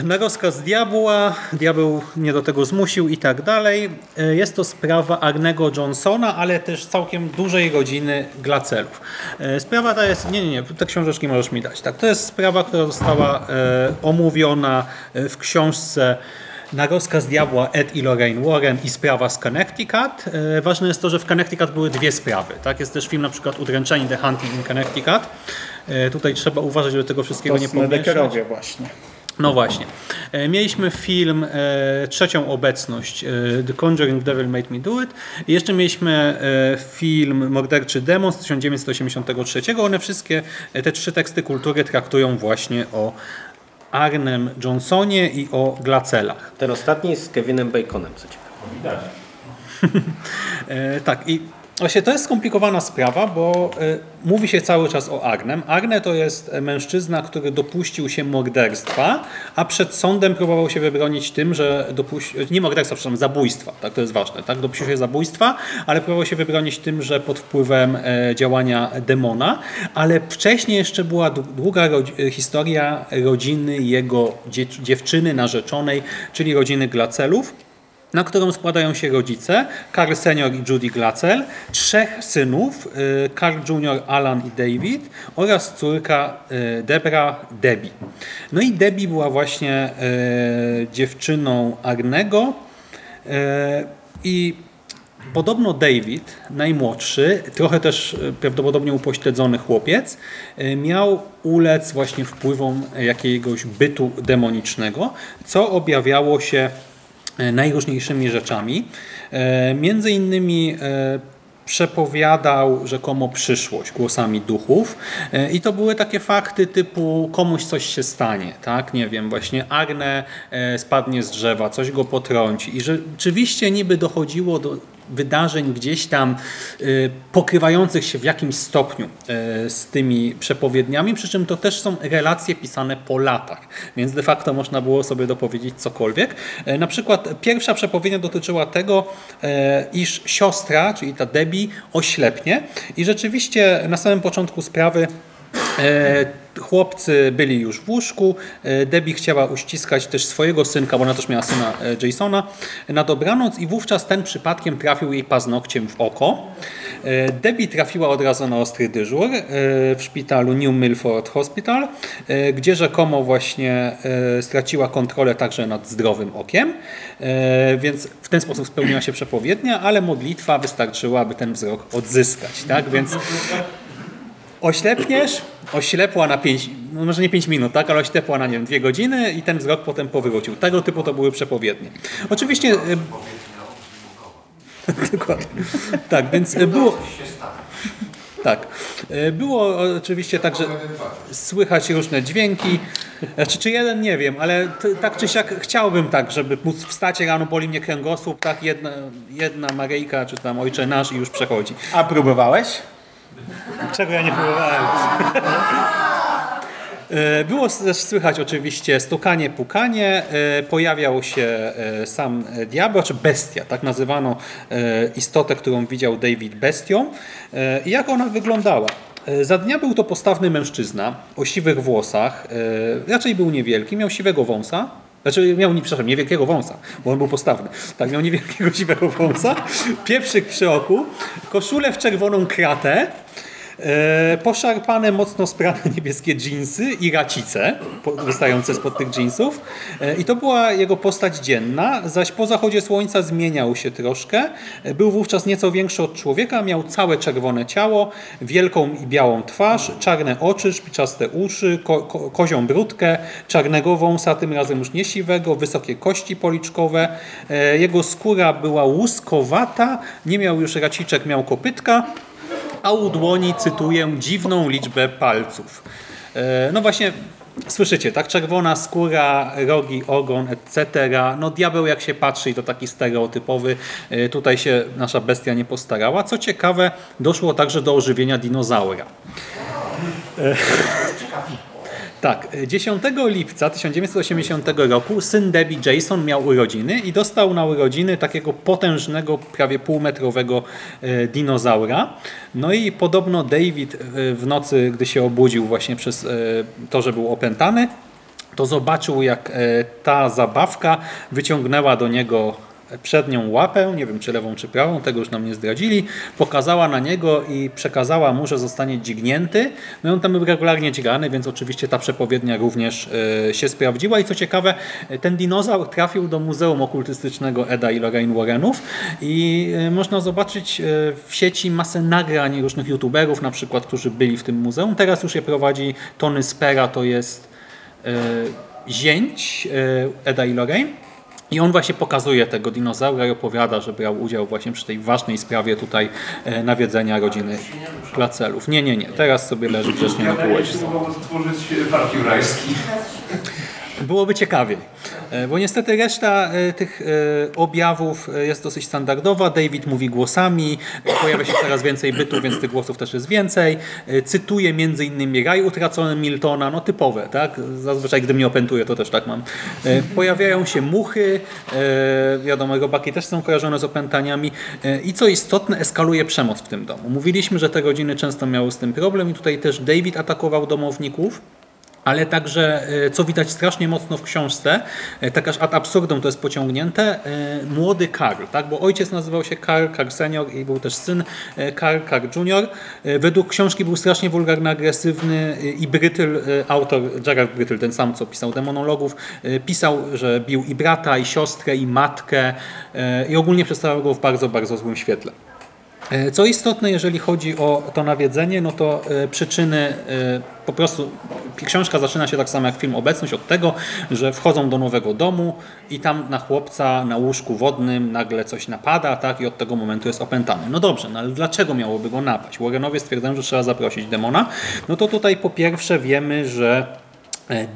Na rozkaz diabła, diabeł mnie do tego zmusił i tak dalej. Y, Jest to sprawa Arnego Johnsona, ale też całkiem dużej rodziny Glacelów. Sprawa ta jest, nie, nie, nie, te książeczki możesz mi dać. Tak, to jest sprawa, która została omówiona w książce na rozkaz diabła Ed i Lorraine Warren i sprawa z Connecticut. E, Ważne jest to, że w Connecticut były dwie sprawy. Tak? Jest też film na przykład Udręczeni The Hunting in Connecticut. E, Tutaj trzeba uważać, żeby tego wszystkiego To nie pomieszać. Właśnie. No właśnie. E, Mieliśmy film, e, trzecią obecność, e, The Conjuring Devil Made Me Do It. I jeszcze mieliśmy e, film Morderczy Demon z 1983. One wszystkie, te trzy teksty kultury traktują właśnie o Arnem Johnsonie i o Glacelach. Ten ostatni z Kevinem Baconem, co ciekawe. E, tak, i właśnie to jest skomplikowana sprawa, bo e, mówi się cały czas o Agnem. Agne to jest mężczyzna, który dopuścił się morderstwa, a przed sądem próbował się wybronić tym, że dopuścił, nie morderstwa, przepraszam, zabójstwa, tak, to jest ważne, tak, dopuścił się zabójstwa, ale próbował się wybronić tym, że pod wpływem e, działania demona, ale wcześniej jeszcze była dłu- długa rodzi- historia rodziny jego dzie- dziewczyny narzeczonej, czyli rodziny Glacelów, na którą składają się rodzice, Karl senior i Judy Glacel, trzech synów, y, Karl junior, Alan i David oraz córka y, Debra, Debbie. No i Debbie była właśnie y, dziewczyną Agnego y, i Podobno David, najmłodszy, trochę też y, prawdopodobnie upośledzony chłopiec, y, miał ulec właśnie wpływom jakiegoś bytu demonicznego, co objawiało się najróżniejszymi rzeczami. E, Między innymi e, przepowiadał rzekomo przyszłość głosami duchów E, i to były takie fakty typu komuś coś się stanie, tak? Nie wiem, właśnie Agne e, spadnie z drzewa, coś go potrąci i rzeczywiście niby dochodziło do wydarzeń gdzieś tam y, pokrywających się w jakimś stopniu y, z tymi przepowiedniami, przy czym to też są relacje pisane po latach, więc de facto można było sobie dopowiedzieć cokolwiek. E, Na przykład pierwsza przepowiednia dotyczyła tego, e, iż siostra, czyli ta Debbie, oślepnie i rzeczywiście na samym początku sprawy chłopcy byli już w łóżku. E, Debbie chciała uściskać też swojego synka, bo ona też miała syna e, Jasona, na dobranoc i wówczas ten przypadkiem trafił jej paznokciem w oko. E, Debbie trafiła od razu na ostry dyżur e, w szpitalu New Milford Hospital, e, gdzie rzekomo właśnie e, straciła kontrolę także nad zdrowym okiem, E, więc w ten sposób spełniła się przepowiednia, ale modlitwa wystarczyła, aby ten wzrok odzyskać. Tak? Więc oślepniesz, oślepła na 5, no może nie 5 minut, tak, ale oślepła na nie wiem, 2 godziny i ten wzrok potem powrócił. Tego typu to były przepowiednie. Oczywiście... e, Dokładnie. Tak, więc e, było... Tak. E, Było oczywiście tak, że słychać różne dźwięki. Znaczy, czy jeden, nie wiem, ale tak czy siak chciałbym tak, żeby móc wstać rano, boli mnie kręgosłup, tak, jedna, jedna Maryjka, czy tam Ojcze Nasz i już przechodzi. A próbowałeś? Czego ja nie próbowałem. E, Było też słychać oczywiście stukanie, pukanie. E, Pojawiał się e, sam diabeł, czy bestia. Tak nazywano istotę, którą widział David bestią. I jak ona wyglądała? Za dnia był to postawny mężczyzna o siwych włosach. Raczej był niewielki, miał siwego wąsa. Znaczy miał, przepraszam, niewielkiego wąsa, bo on był postawny. Tak, miał niewielkiego siwego wąsa, pieprzyk przy oku, koszulę w czerwoną kratę, poszarpane, mocno sprane niebieskie dżinsy i racice wystające spod tych dżinsów. E, I to była jego postać dzienna, zaś po zachodzie słońca zmieniał się troszkę. E, Był wówczas nieco większy od człowieka, miał całe czerwone ciało, wielką i białą twarz, czarne oczy, szpiczaste uszy, ko ko kozią brudkę, czarnego wąsa, tym razem już nie siwego, wysokie kości policzkowe. E, Jego skóra była łuskowata, nie miał już raciczek, miał kopytka a u dłoni, cytuję, dziwną liczbę palców. E, No właśnie, słyszycie, tak? Czerwona skóra, rogi, ogon, etc. No diabeł jak się patrzy to taki stereotypowy, e, tutaj się nasza bestia nie postarała. Co ciekawe, doszło także do ożywienia dinozaura. Tak, 10 lipca 1980 roku syn Debbie Jason miał urodziny i dostał na urodziny takiego potężnego, prawie półmetrowego e, dinozaura. No i podobno David e, w nocy, gdy się obudził właśnie przez e, to, że był opętany, to zobaczył jak ta zabawka wyciągnęła do niego przednią łapę, nie wiem czy lewą czy prawą, tego już nam nie zdradzili, pokazała na niego i przekazała mu, że zostanie dźgnięty. No i on tam był regularnie dźgany, więc oczywiście ta przepowiednia również e, się sprawdziła i co ciekawe, ten dinozaur trafił do Muzeum Okultystycznego Eda i Lorraine Warrenów i e, można zobaczyć e, w sieci masę nagrań różnych youtuberów na przykład, którzy byli w tym muzeum. Teraz już je prowadzi Tony Spera, to jest zięć Eda i Lorraine. I on właśnie pokazuje tego dinozaura i opowiada, że brał udział właśnie przy tej ważnej sprawie tutaj e, nawiedzenia rodziny Placelów. Nie, nie, nie. Teraz sobie leży grzecznie na półeczce. stworzyć park jurajski. Byłoby ciekawiej, e, bo niestety reszta e, tych e, objawów jest dosyć standardowa. David mówi głosami, pojawia się coraz więcej bytów, więc tych głosów też jest więcej. Cytuje między innymi Raj utracony Miltona, no typowe, tak? Zazwyczaj gdy mnie opętuje, to też tak mam. Pojawiają się muchy, wiadomo, robaki też są kojarzone z opętaniami i co istotne, eskaluje przemoc w tym domu. Mówiliśmy, że te rodziny często miały z tym problem i tutaj też David atakował domowników. Ale także, e, co widać strasznie mocno w książce, tak aż ad absurdum to jest pociągnięte, e, młody Karl, tak? bo ojciec nazywał się Karl, Karl senior i był też syn Karl, Karl junior. Według książki był strasznie wulgarny, agresywny i Brytyl, autor Gerard Brytyl, ten sam co pisał demonologów, pisał, że bił i brata, i siostrę, i matkę i ogólnie przedstawiał go w bardzo, bardzo złym świetle. E, Co istotne, jeżeli chodzi o to nawiedzenie, no to e, przyczyny e, po prostu książka zaczyna się tak samo jak film Obecność od tego, że wchodzą do nowego domu i tam na chłopca na łóżku wodnym nagle coś napada, tak, i od tego momentu jest opętany. No dobrze, no ale dlaczego miałoby go napaść? Warrenowie stwierdzają, że trzeba zaprosić demona. No to tutaj po pierwsze wiemy, że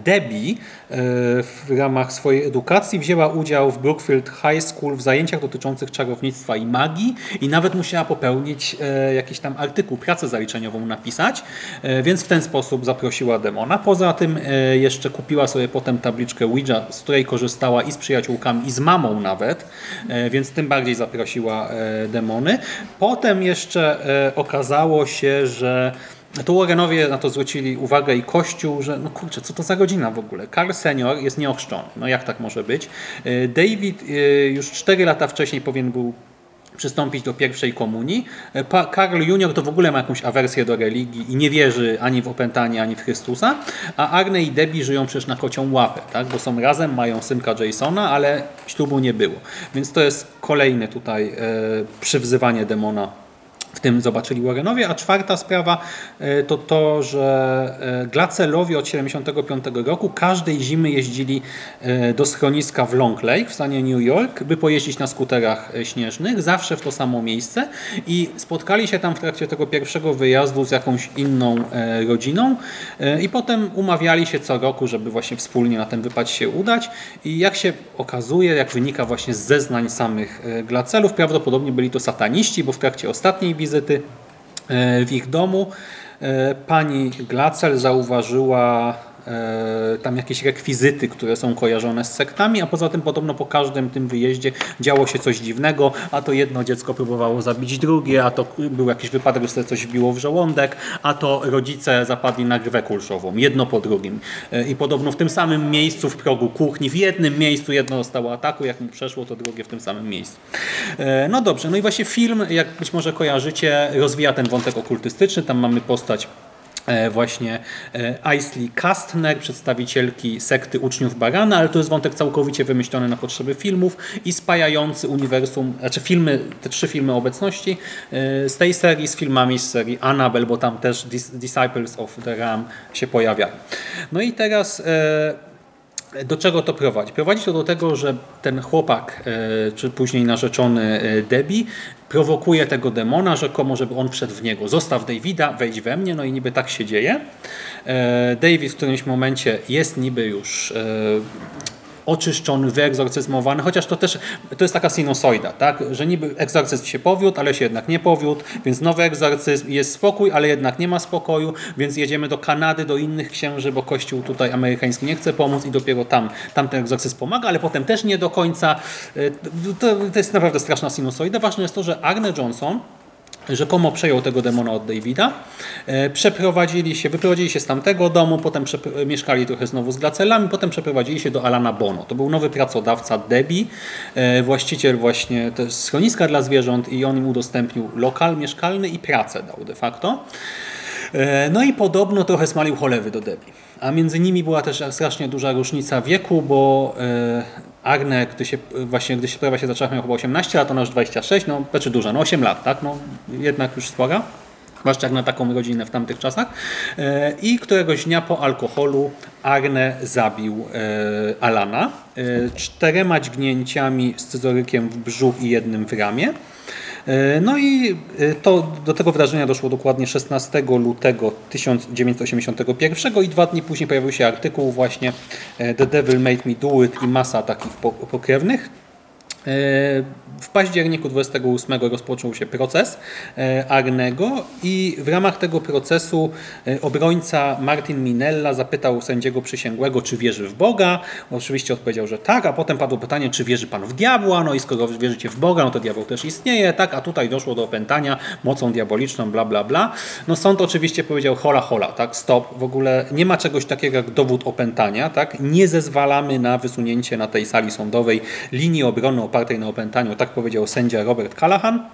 Debbie e, w ramach swojej edukacji wzięła udział w Brookfield High School w zajęciach dotyczących czarownictwa i magii i nawet musiała popełnić e, jakiś tam artykuł, pracę zaliczeniową napisać, e, więc w ten sposób zaprosiła demona. Poza tym e, jeszcze kupiła sobie potem tabliczkę Ouija, z której korzystała i z przyjaciółkami, i z mamą nawet, e, więc tym bardziej zaprosiła e, demony. Potem jeszcze e, okazało się, że to Warrenowie na to zwrócili uwagę i Kościół, że no kurczę, co to za godzina w ogóle? Karl senior jest nieochrzczony. No jak tak może być? E, David e, już 4 lata wcześniej powinien był przystąpić do pierwszej komunii. E, Pa- Karl Junior to w ogóle ma jakąś awersję do religii i nie wierzy ani w opętanie, ani w Chrystusa, a Arne i Debbie żyją przecież na kocią łapę, tak? bo są razem, mają synka Jasona, ale ślubu nie było. Więc to jest kolejne tutaj e, przywzywanie demona w tym zobaczyli Warrenowie, a czwarta sprawa e, to to, że e, Glacelowie od 75 roku każdej zimy jeździli e, do schroniska w Long Lake w stanie New York, by pojeździć na skuterach śnieżnych, zawsze w to samo miejsce. I spotkali się tam w trakcie tego pierwszego wyjazdu z jakąś inną rodziną i potem umawiali się co roku, żeby właśnie wspólnie na ten wypad się udać. I jak się okazuje, jak wynika właśnie z zeznań samych Glacelów, prawdopodobnie byli to sataniści, bo w trakcie ostatniej wizyty e, w ich domu. E, pani Glacel zauważyła tam jakieś rekwizyty, które są kojarzone z sektami, a poza tym podobno po każdym tym wyjeździe działo się coś dziwnego, a to jedno dziecko próbowało zabić drugie, a to był jakiś wypadek, że sobie coś wbiło w żołądek, a to rodzice zapadli na grwę kulszową, jedno po drugim. E, I podobno w tym samym miejscu w progu kuchni, w jednym miejscu jedno dostało ataku, jak mu przeszło, to drugie w tym samym miejscu. E, No dobrze, no i właśnie film, jak być może kojarzycie, rozwija ten wątek okultystyczny, tam mamy postać e, właśnie e, Aisley Kastner, przedstawicielki sekty uczniów Barana, ale to jest wątek całkowicie wymyślony na potrzeby filmów i spajający uniwersum, znaczy filmy, te trzy filmy obecności e, z tej serii z filmami z serii Annabelle, bo tam też Dis- Disciples of the Ram się pojawiają. No i teraz e, do czego to prowadzi? Prowadzi to do tego, że ten chłopak, e, czy później narzeczony e, Debbie, prowokuje tego demona, rzekomo, żeby on wszedł w niego. Zostaw Davida, wejdź we mnie, no i niby tak się dzieje. E, David w którymś momencie jest niby już oczyszczony, wyegzorcyzmowany, chociaż to też to jest taka sinusoida, tak? że niby egzorcyzm się powiódł, ale się jednak nie powiódł, więc nowy egzorcyzm jest spokój, ale jednak nie ma spokoju, więc jedziemy do Kanady, do innych księży, bo kościół tutaj amerykański nie chce pomóc i dopiero tam, tam ten egzorcyzm pomaga, ale potem też nie do końca. Y, To, to jest naprawdę straszna sinusoida. Ważne jest to, że Arne Johnson rzekomo przejął tego demona od Davida. E, Przeprowadzili się, wyprowadzili się z tamtego domu, potem mieszkali trochę znowu z Glacelami, potem przeprowadzili się do Alana Bono. To był nowy pracodawca Debbie, e, właściciel właśnie schroniska dla zwierząt i on im udostępnił lokal mieszkalny i pracę dał de facto. E, No i podobno trochę smalił cholewy do Debbie. A między nimi była też strasznie duża różnica wieku, bo e, Agne, gdy się, właśnie gdy się sprawa się zaczęła, miał chyba 18 lat, ona już 26, no znaczy duża, no 8 lat, tak? No jednak już spora. Zwłaszcza jak na taką rodzinę w tamtych czasach. E, I któregoś dnia po alkoholu Arne zabił e, Alana czterema dźgnięciami scyzorykiem w brzuch i jednym w ramię. E, No i e, to, do tego wydarzenia doszło dokładnie 16 lutego 1981 i dwa dni później pojawił się artykuł właśnie e, The Devil Made Me Do It i masa takich po- pokrewnych. E, W październiku 28 rozpoczął się proces e, Arnego i w ramach tego procesu e, obrońca Martin Minella zapytał sędziego przysięgłego, czy wierzy w Boga. Oczywiście odpowiedział, że tak, a potem padło pytanie, czy wierzy pan w diabła. No i skoro wierzycie w Boga, no to diabeł też istnieje, tak, a tutaj doszło do opętania mocą diaboliczną, bla, bla, bla. No sąd oczywiście powiedział hola, hola, tak, stop, w ogóle nie ma czegoś takiego jak dowód opętania, tak, nie zezwalamy na wysunięcie na tej sali sądowej linii obrony opartej na opętaniu, tak powiedział sędzia Robert Callahan.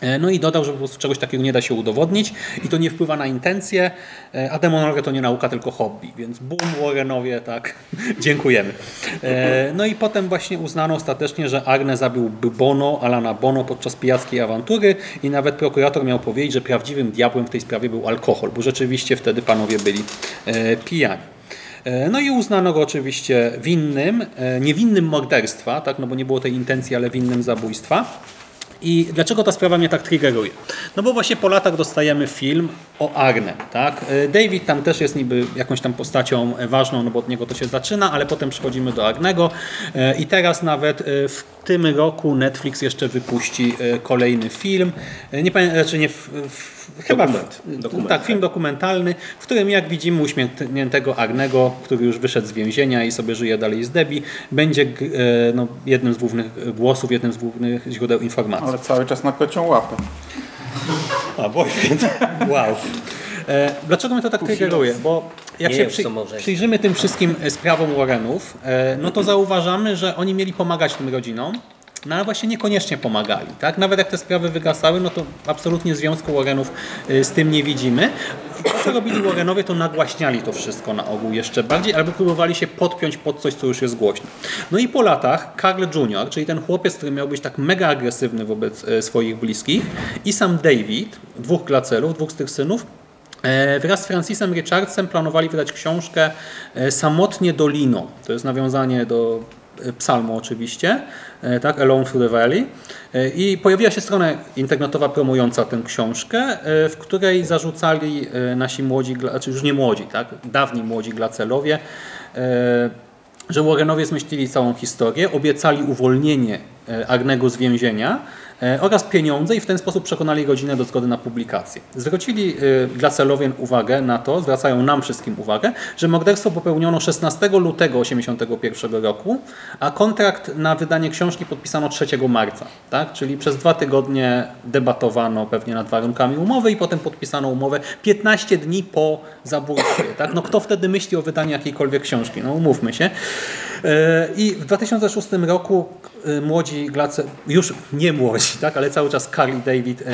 E, No i dodał, że po prostu czegoś takiego nie da się udowodnić i to nie wpływa na intencje, e, a demonologia to nie nauka, tylko hobby, więc boom, Warrenowie, tak, dziękujemy. E, No i potem właśnie uznano ostatecznie, że Arne zabił Bono, Alana Bono podczas pijackiej awantury i nawet prokurator miał powiedzieć, że prawdziwym diabłem w tej sprawie był alkohol, bo rzeczywiście wtedy panowie byli pijani. E, No i uznano go oczywiście winnym, e, niewinnym morderstwa, tak, no bo nie było tej intencji, ale winnym zabójstwa. I dlaczego ta sprawa mnie tak triggeruje? No bo właśnie po latach dostajemy film o Arne. Tak? E, David tam też jest niby jakąś tam postacią ważną, no bo od niego to się zaczyna, ale potem przechodzimy do Arnego i teraz nawet w tym roku Netflix jeszcze wypuści kolejny film. Nie pamiętam, znaczy nie w, w, chyba Dokument. w, Dokument, tak, film dokumentalny, w którym jak widzimy uśmiechniętego Arnego, który już wyszedł z więzienia i sobie żyje dalej z Debbie, będzie e, no, jednym z głównych głosów, jednym z głównych źródeł informacji. Ale cały czas na kocią łapę. A, boyfriend. Wow. E, dlaczego mnie to tak triggeruje? Bo jak Nie się wiem, przy, co może jest. przyjrzymy tym wszystkim sprawom Warrenów, e, no to zauważamy, że oni mieli pomagać tym rodzinom, no ale właśnie niekoniecznie pomagali. Tak? Nawet jak te sprawy wygasały, no to absolutnie związku Warrenów e, z tym nie widzimy. I to, co robili Warrenowie, to nagłaśniali to wszystko na ogół jeszcze bardziej, albo próbowali się podpiąć pod coś, co już jest głośne. No i po latach Carl Jr., czyli ten chłopiec, który miał być tak mega agresywny wobec e, swoich bliskich i sam David, dwóch glacelów, dwóch z tych synów, E, Wraz z Francisem Richardsem planowali wydać książkę e, Samotnie Doliną. To jest nawiązanie do psalmu oczywiście, e, tak, Alone Through the Valley. E, I pojawiła się strona internetowa promująca tę książkę, e, w której zarzucali nasi młodzi, znaczy już nie młodzi, tak, dawni młodzi glacelowie, że Warrenowie zmyślili całą historię, obiecali uwolnienie Agnego z więzienia oraz pieniądze i w ten sposób przekonali rodzinę do zgody na publikację. Zwrócili e, Glacelowie uwagę na to, zwracają nam wszystkim uwagę, że morderstwo popełniono 16 lutego 1981 roku, a kontrakt na wydanie książki podpisano 3 marca. Tak? Czyli przez dwa tygodnie debatowano pewnie nad warunkami umowy i potem podpisano umowę 15 dni po zabójstwie. Tak? No kto wtedy myśli o wydaniu jakiejkolwiek książki? No umówmy się. E, I w 2006 roku e, młodzi Glace, już nie młodzi, tak, ale cały czas Carl David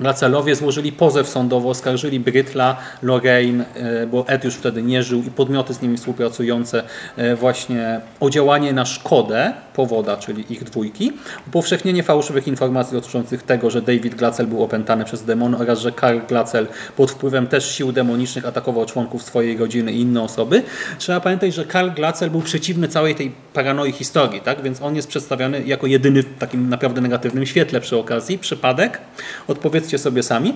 e, Glacelowie złożyli pozew sądowy, oskarżyli Brytla, Lorraine, e, bo Ed już wtedy nie żył i podmioty z nimi współpracujące e, właśnie o działanie na szkodę powoda, czyli ich dwójki, upowszechnienie fałszywych informacji dotyczących tego, że David Glacel był opętany przez demony oraz że Karl Glacel pod wpływem też sił demonicznych atakował członków swojej rodziny i inne osoby. Trzeba pamiętać, że Karl Glacel był przeciwny całej tej paranoi historii, tak? więc on jest przedstawiany jako jedyny w takim naprawdę negatywnym świetle przy okazji. Przypadek? Odpowiedzcie sobie sami.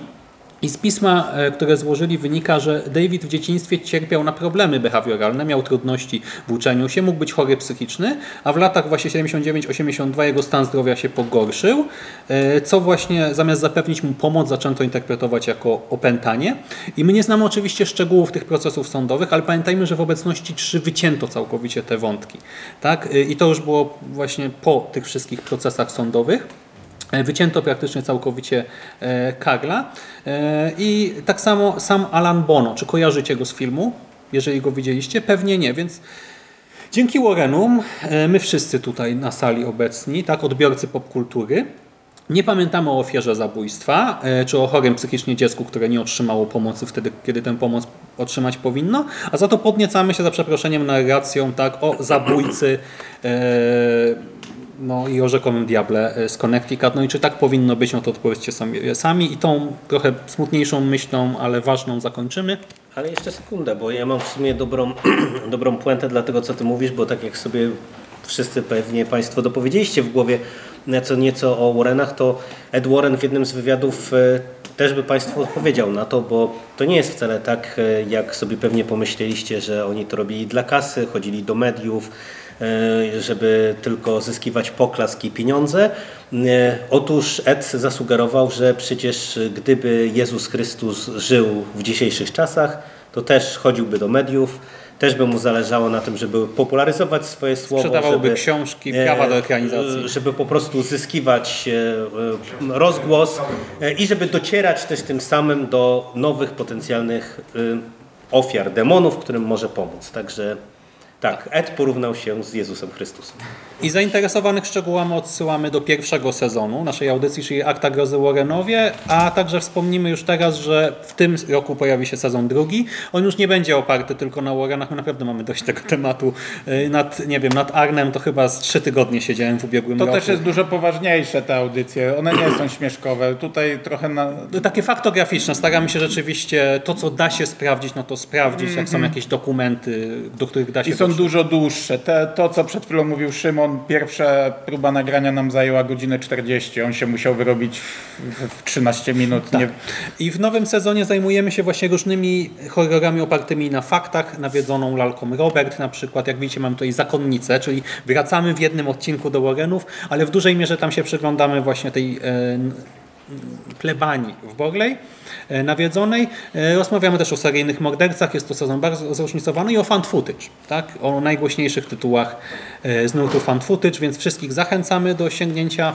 I z pisma, e, które złożyli, wynika, że David w dzieciństwie cierpiał na problemy behawioralne, miał trudności w uczeniu się, mógł być chory psychiczny, a w latach właśnie 79-82 jego stan zdrowia się pogorszył, e, co właśnie zamiast zapewnić mu pomoc, zaczęto interpretować jako opętanie. I my nie znamy oczywiście szczegółów tych procesów sądowych, ale pamiętajmy, że w obecności 3 wycięto całkowicie te wątki. Tak? E, I to już było właśnie po tych wszystkich procesach sądowych. E, Wycięto praktycznie całkowicie e, Karla. E, I tak samo sam Alan Bono. Czy kojarzycie go z filmu? Jeżeli go widzieliście? Pewnie nie, więc dzięki Warrenom, e, my wszyscy tutaj na sali obecni, tak, odbiorcy popkultury, nie pamiętamy o ofierze zabójstwa, czy o chorym psychicznie dziecku, które nie otrzymało pomocy wtedy, kiedy tę pomoc otrzymać powinno, a za to podniecamy się za przeproszeniem narracją tak, o zabójcy e, no i o rzekomym diable e, z Connecticut. No i czy tak powinno być, no to odpowiedzcie sami, sami i tą trochę smutniejszą myślą, ale ważną zakończymy. Ale jeszcze sekundę, bo ja mam w sumie dobrą, dobrą puentę dla tego, co ty mówisz, bo tak jak sobie wszyscy pewnie Państwo dopowiedzieliście w głowie nieco, nieco o Warrenach, to Ed Warren w jednym z wywiadów e, też by Państwu odpowiedział na to, bo to nie jest wcale tak, e, jak sobie pewnie pomyśleliście, że oni to robili dla kasy, chodzili do mediów, e, żeby tylko zyskiwać poklask i pieniądze. E, Otóż Ed zasugerował, że przecież gdyby Jezus Chrystus żył w dzisiejszych czasach, to też chodziłby do mediów, też by mu zależało na tym, żeby popularyzować swoje słowo, Sprzedawałby żeby, książki, e, prawa do ekranizacji. e, żeby po prostu zyskiwać e, e, rozgłos e, i żeby docierać też tym samym do nowych potencjalnych e, ofiar, demonów, którym może pomóc. Także tak, Ed porównał się z Jezusem Chrystusem. I zainteresowanych szczegółami odsyłamy do pierwszego sezonu naszej audycji, czyli Akta Grozy Warrenowie, a także wspomnimy już teraz, że w tym roku pojawi się sezon drugi. On już nie będzie oparty tylko na Warrenach, my naprawdę mamy dość tego tematu. Yy, Nad, nie wiem, nad Arnem to chyba z trzy tygodnie siedziałem w ubiegłym To roku. też jest dużo poważniejsze te audycje. One nie są śmieszkowe. Tutaj trochę na... Takie faktograficzne. Staramy się rzeczywiście to, co da się sprawdzić, no to sprawdzić, jak są jakieś dokumenty, do których da się Mhm. I są. Dużo dłuższe. Te, to, co przed chwilą mówił Szymon, pierwsza próba nagrania nam zajęła godzinę 40. On się musiał wyrobić w, w 13 minut. Nie, I w nowym sezonie zajmujemy się właśnie różnymi horrorami opartymi na faktach, nawiedzoną lalką Robert na przykład. Jak widzicie mamy tutaj zakonnicę, czyli wracamy w jednym odcinku do Warrenów, ale w dużej mierze tam się przyglądamy właśnie tej n- plebanii w Borley e, nawiedzonej. E, Rozmawiamy też o seryjnych mordercach, jest to sezon bardzo zróżnicowany i o fan footage, tak? o najgłośniejszych tytułach e, z nurtu fan footage, więc wszystkich zachęcamy do sięgnięcia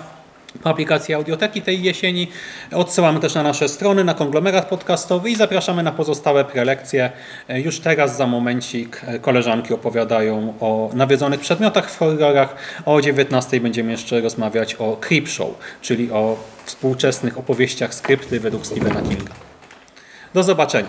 aplikacji Audioteki tej jesieni. Odsyłamy też na nasze strony, na konglomerat podcastowy i zapraszamy na pozostałe prelekcje. E, Już teraz za momencik e, koleżanki opowiadają o nawiedzonych przedmiotach w horrorach, o 19 będziemy jeszcze rozmawiać o Creepshow, czyli o współczesnych opowieściach skrypty według Stephena Kinga. Do zobaczenia.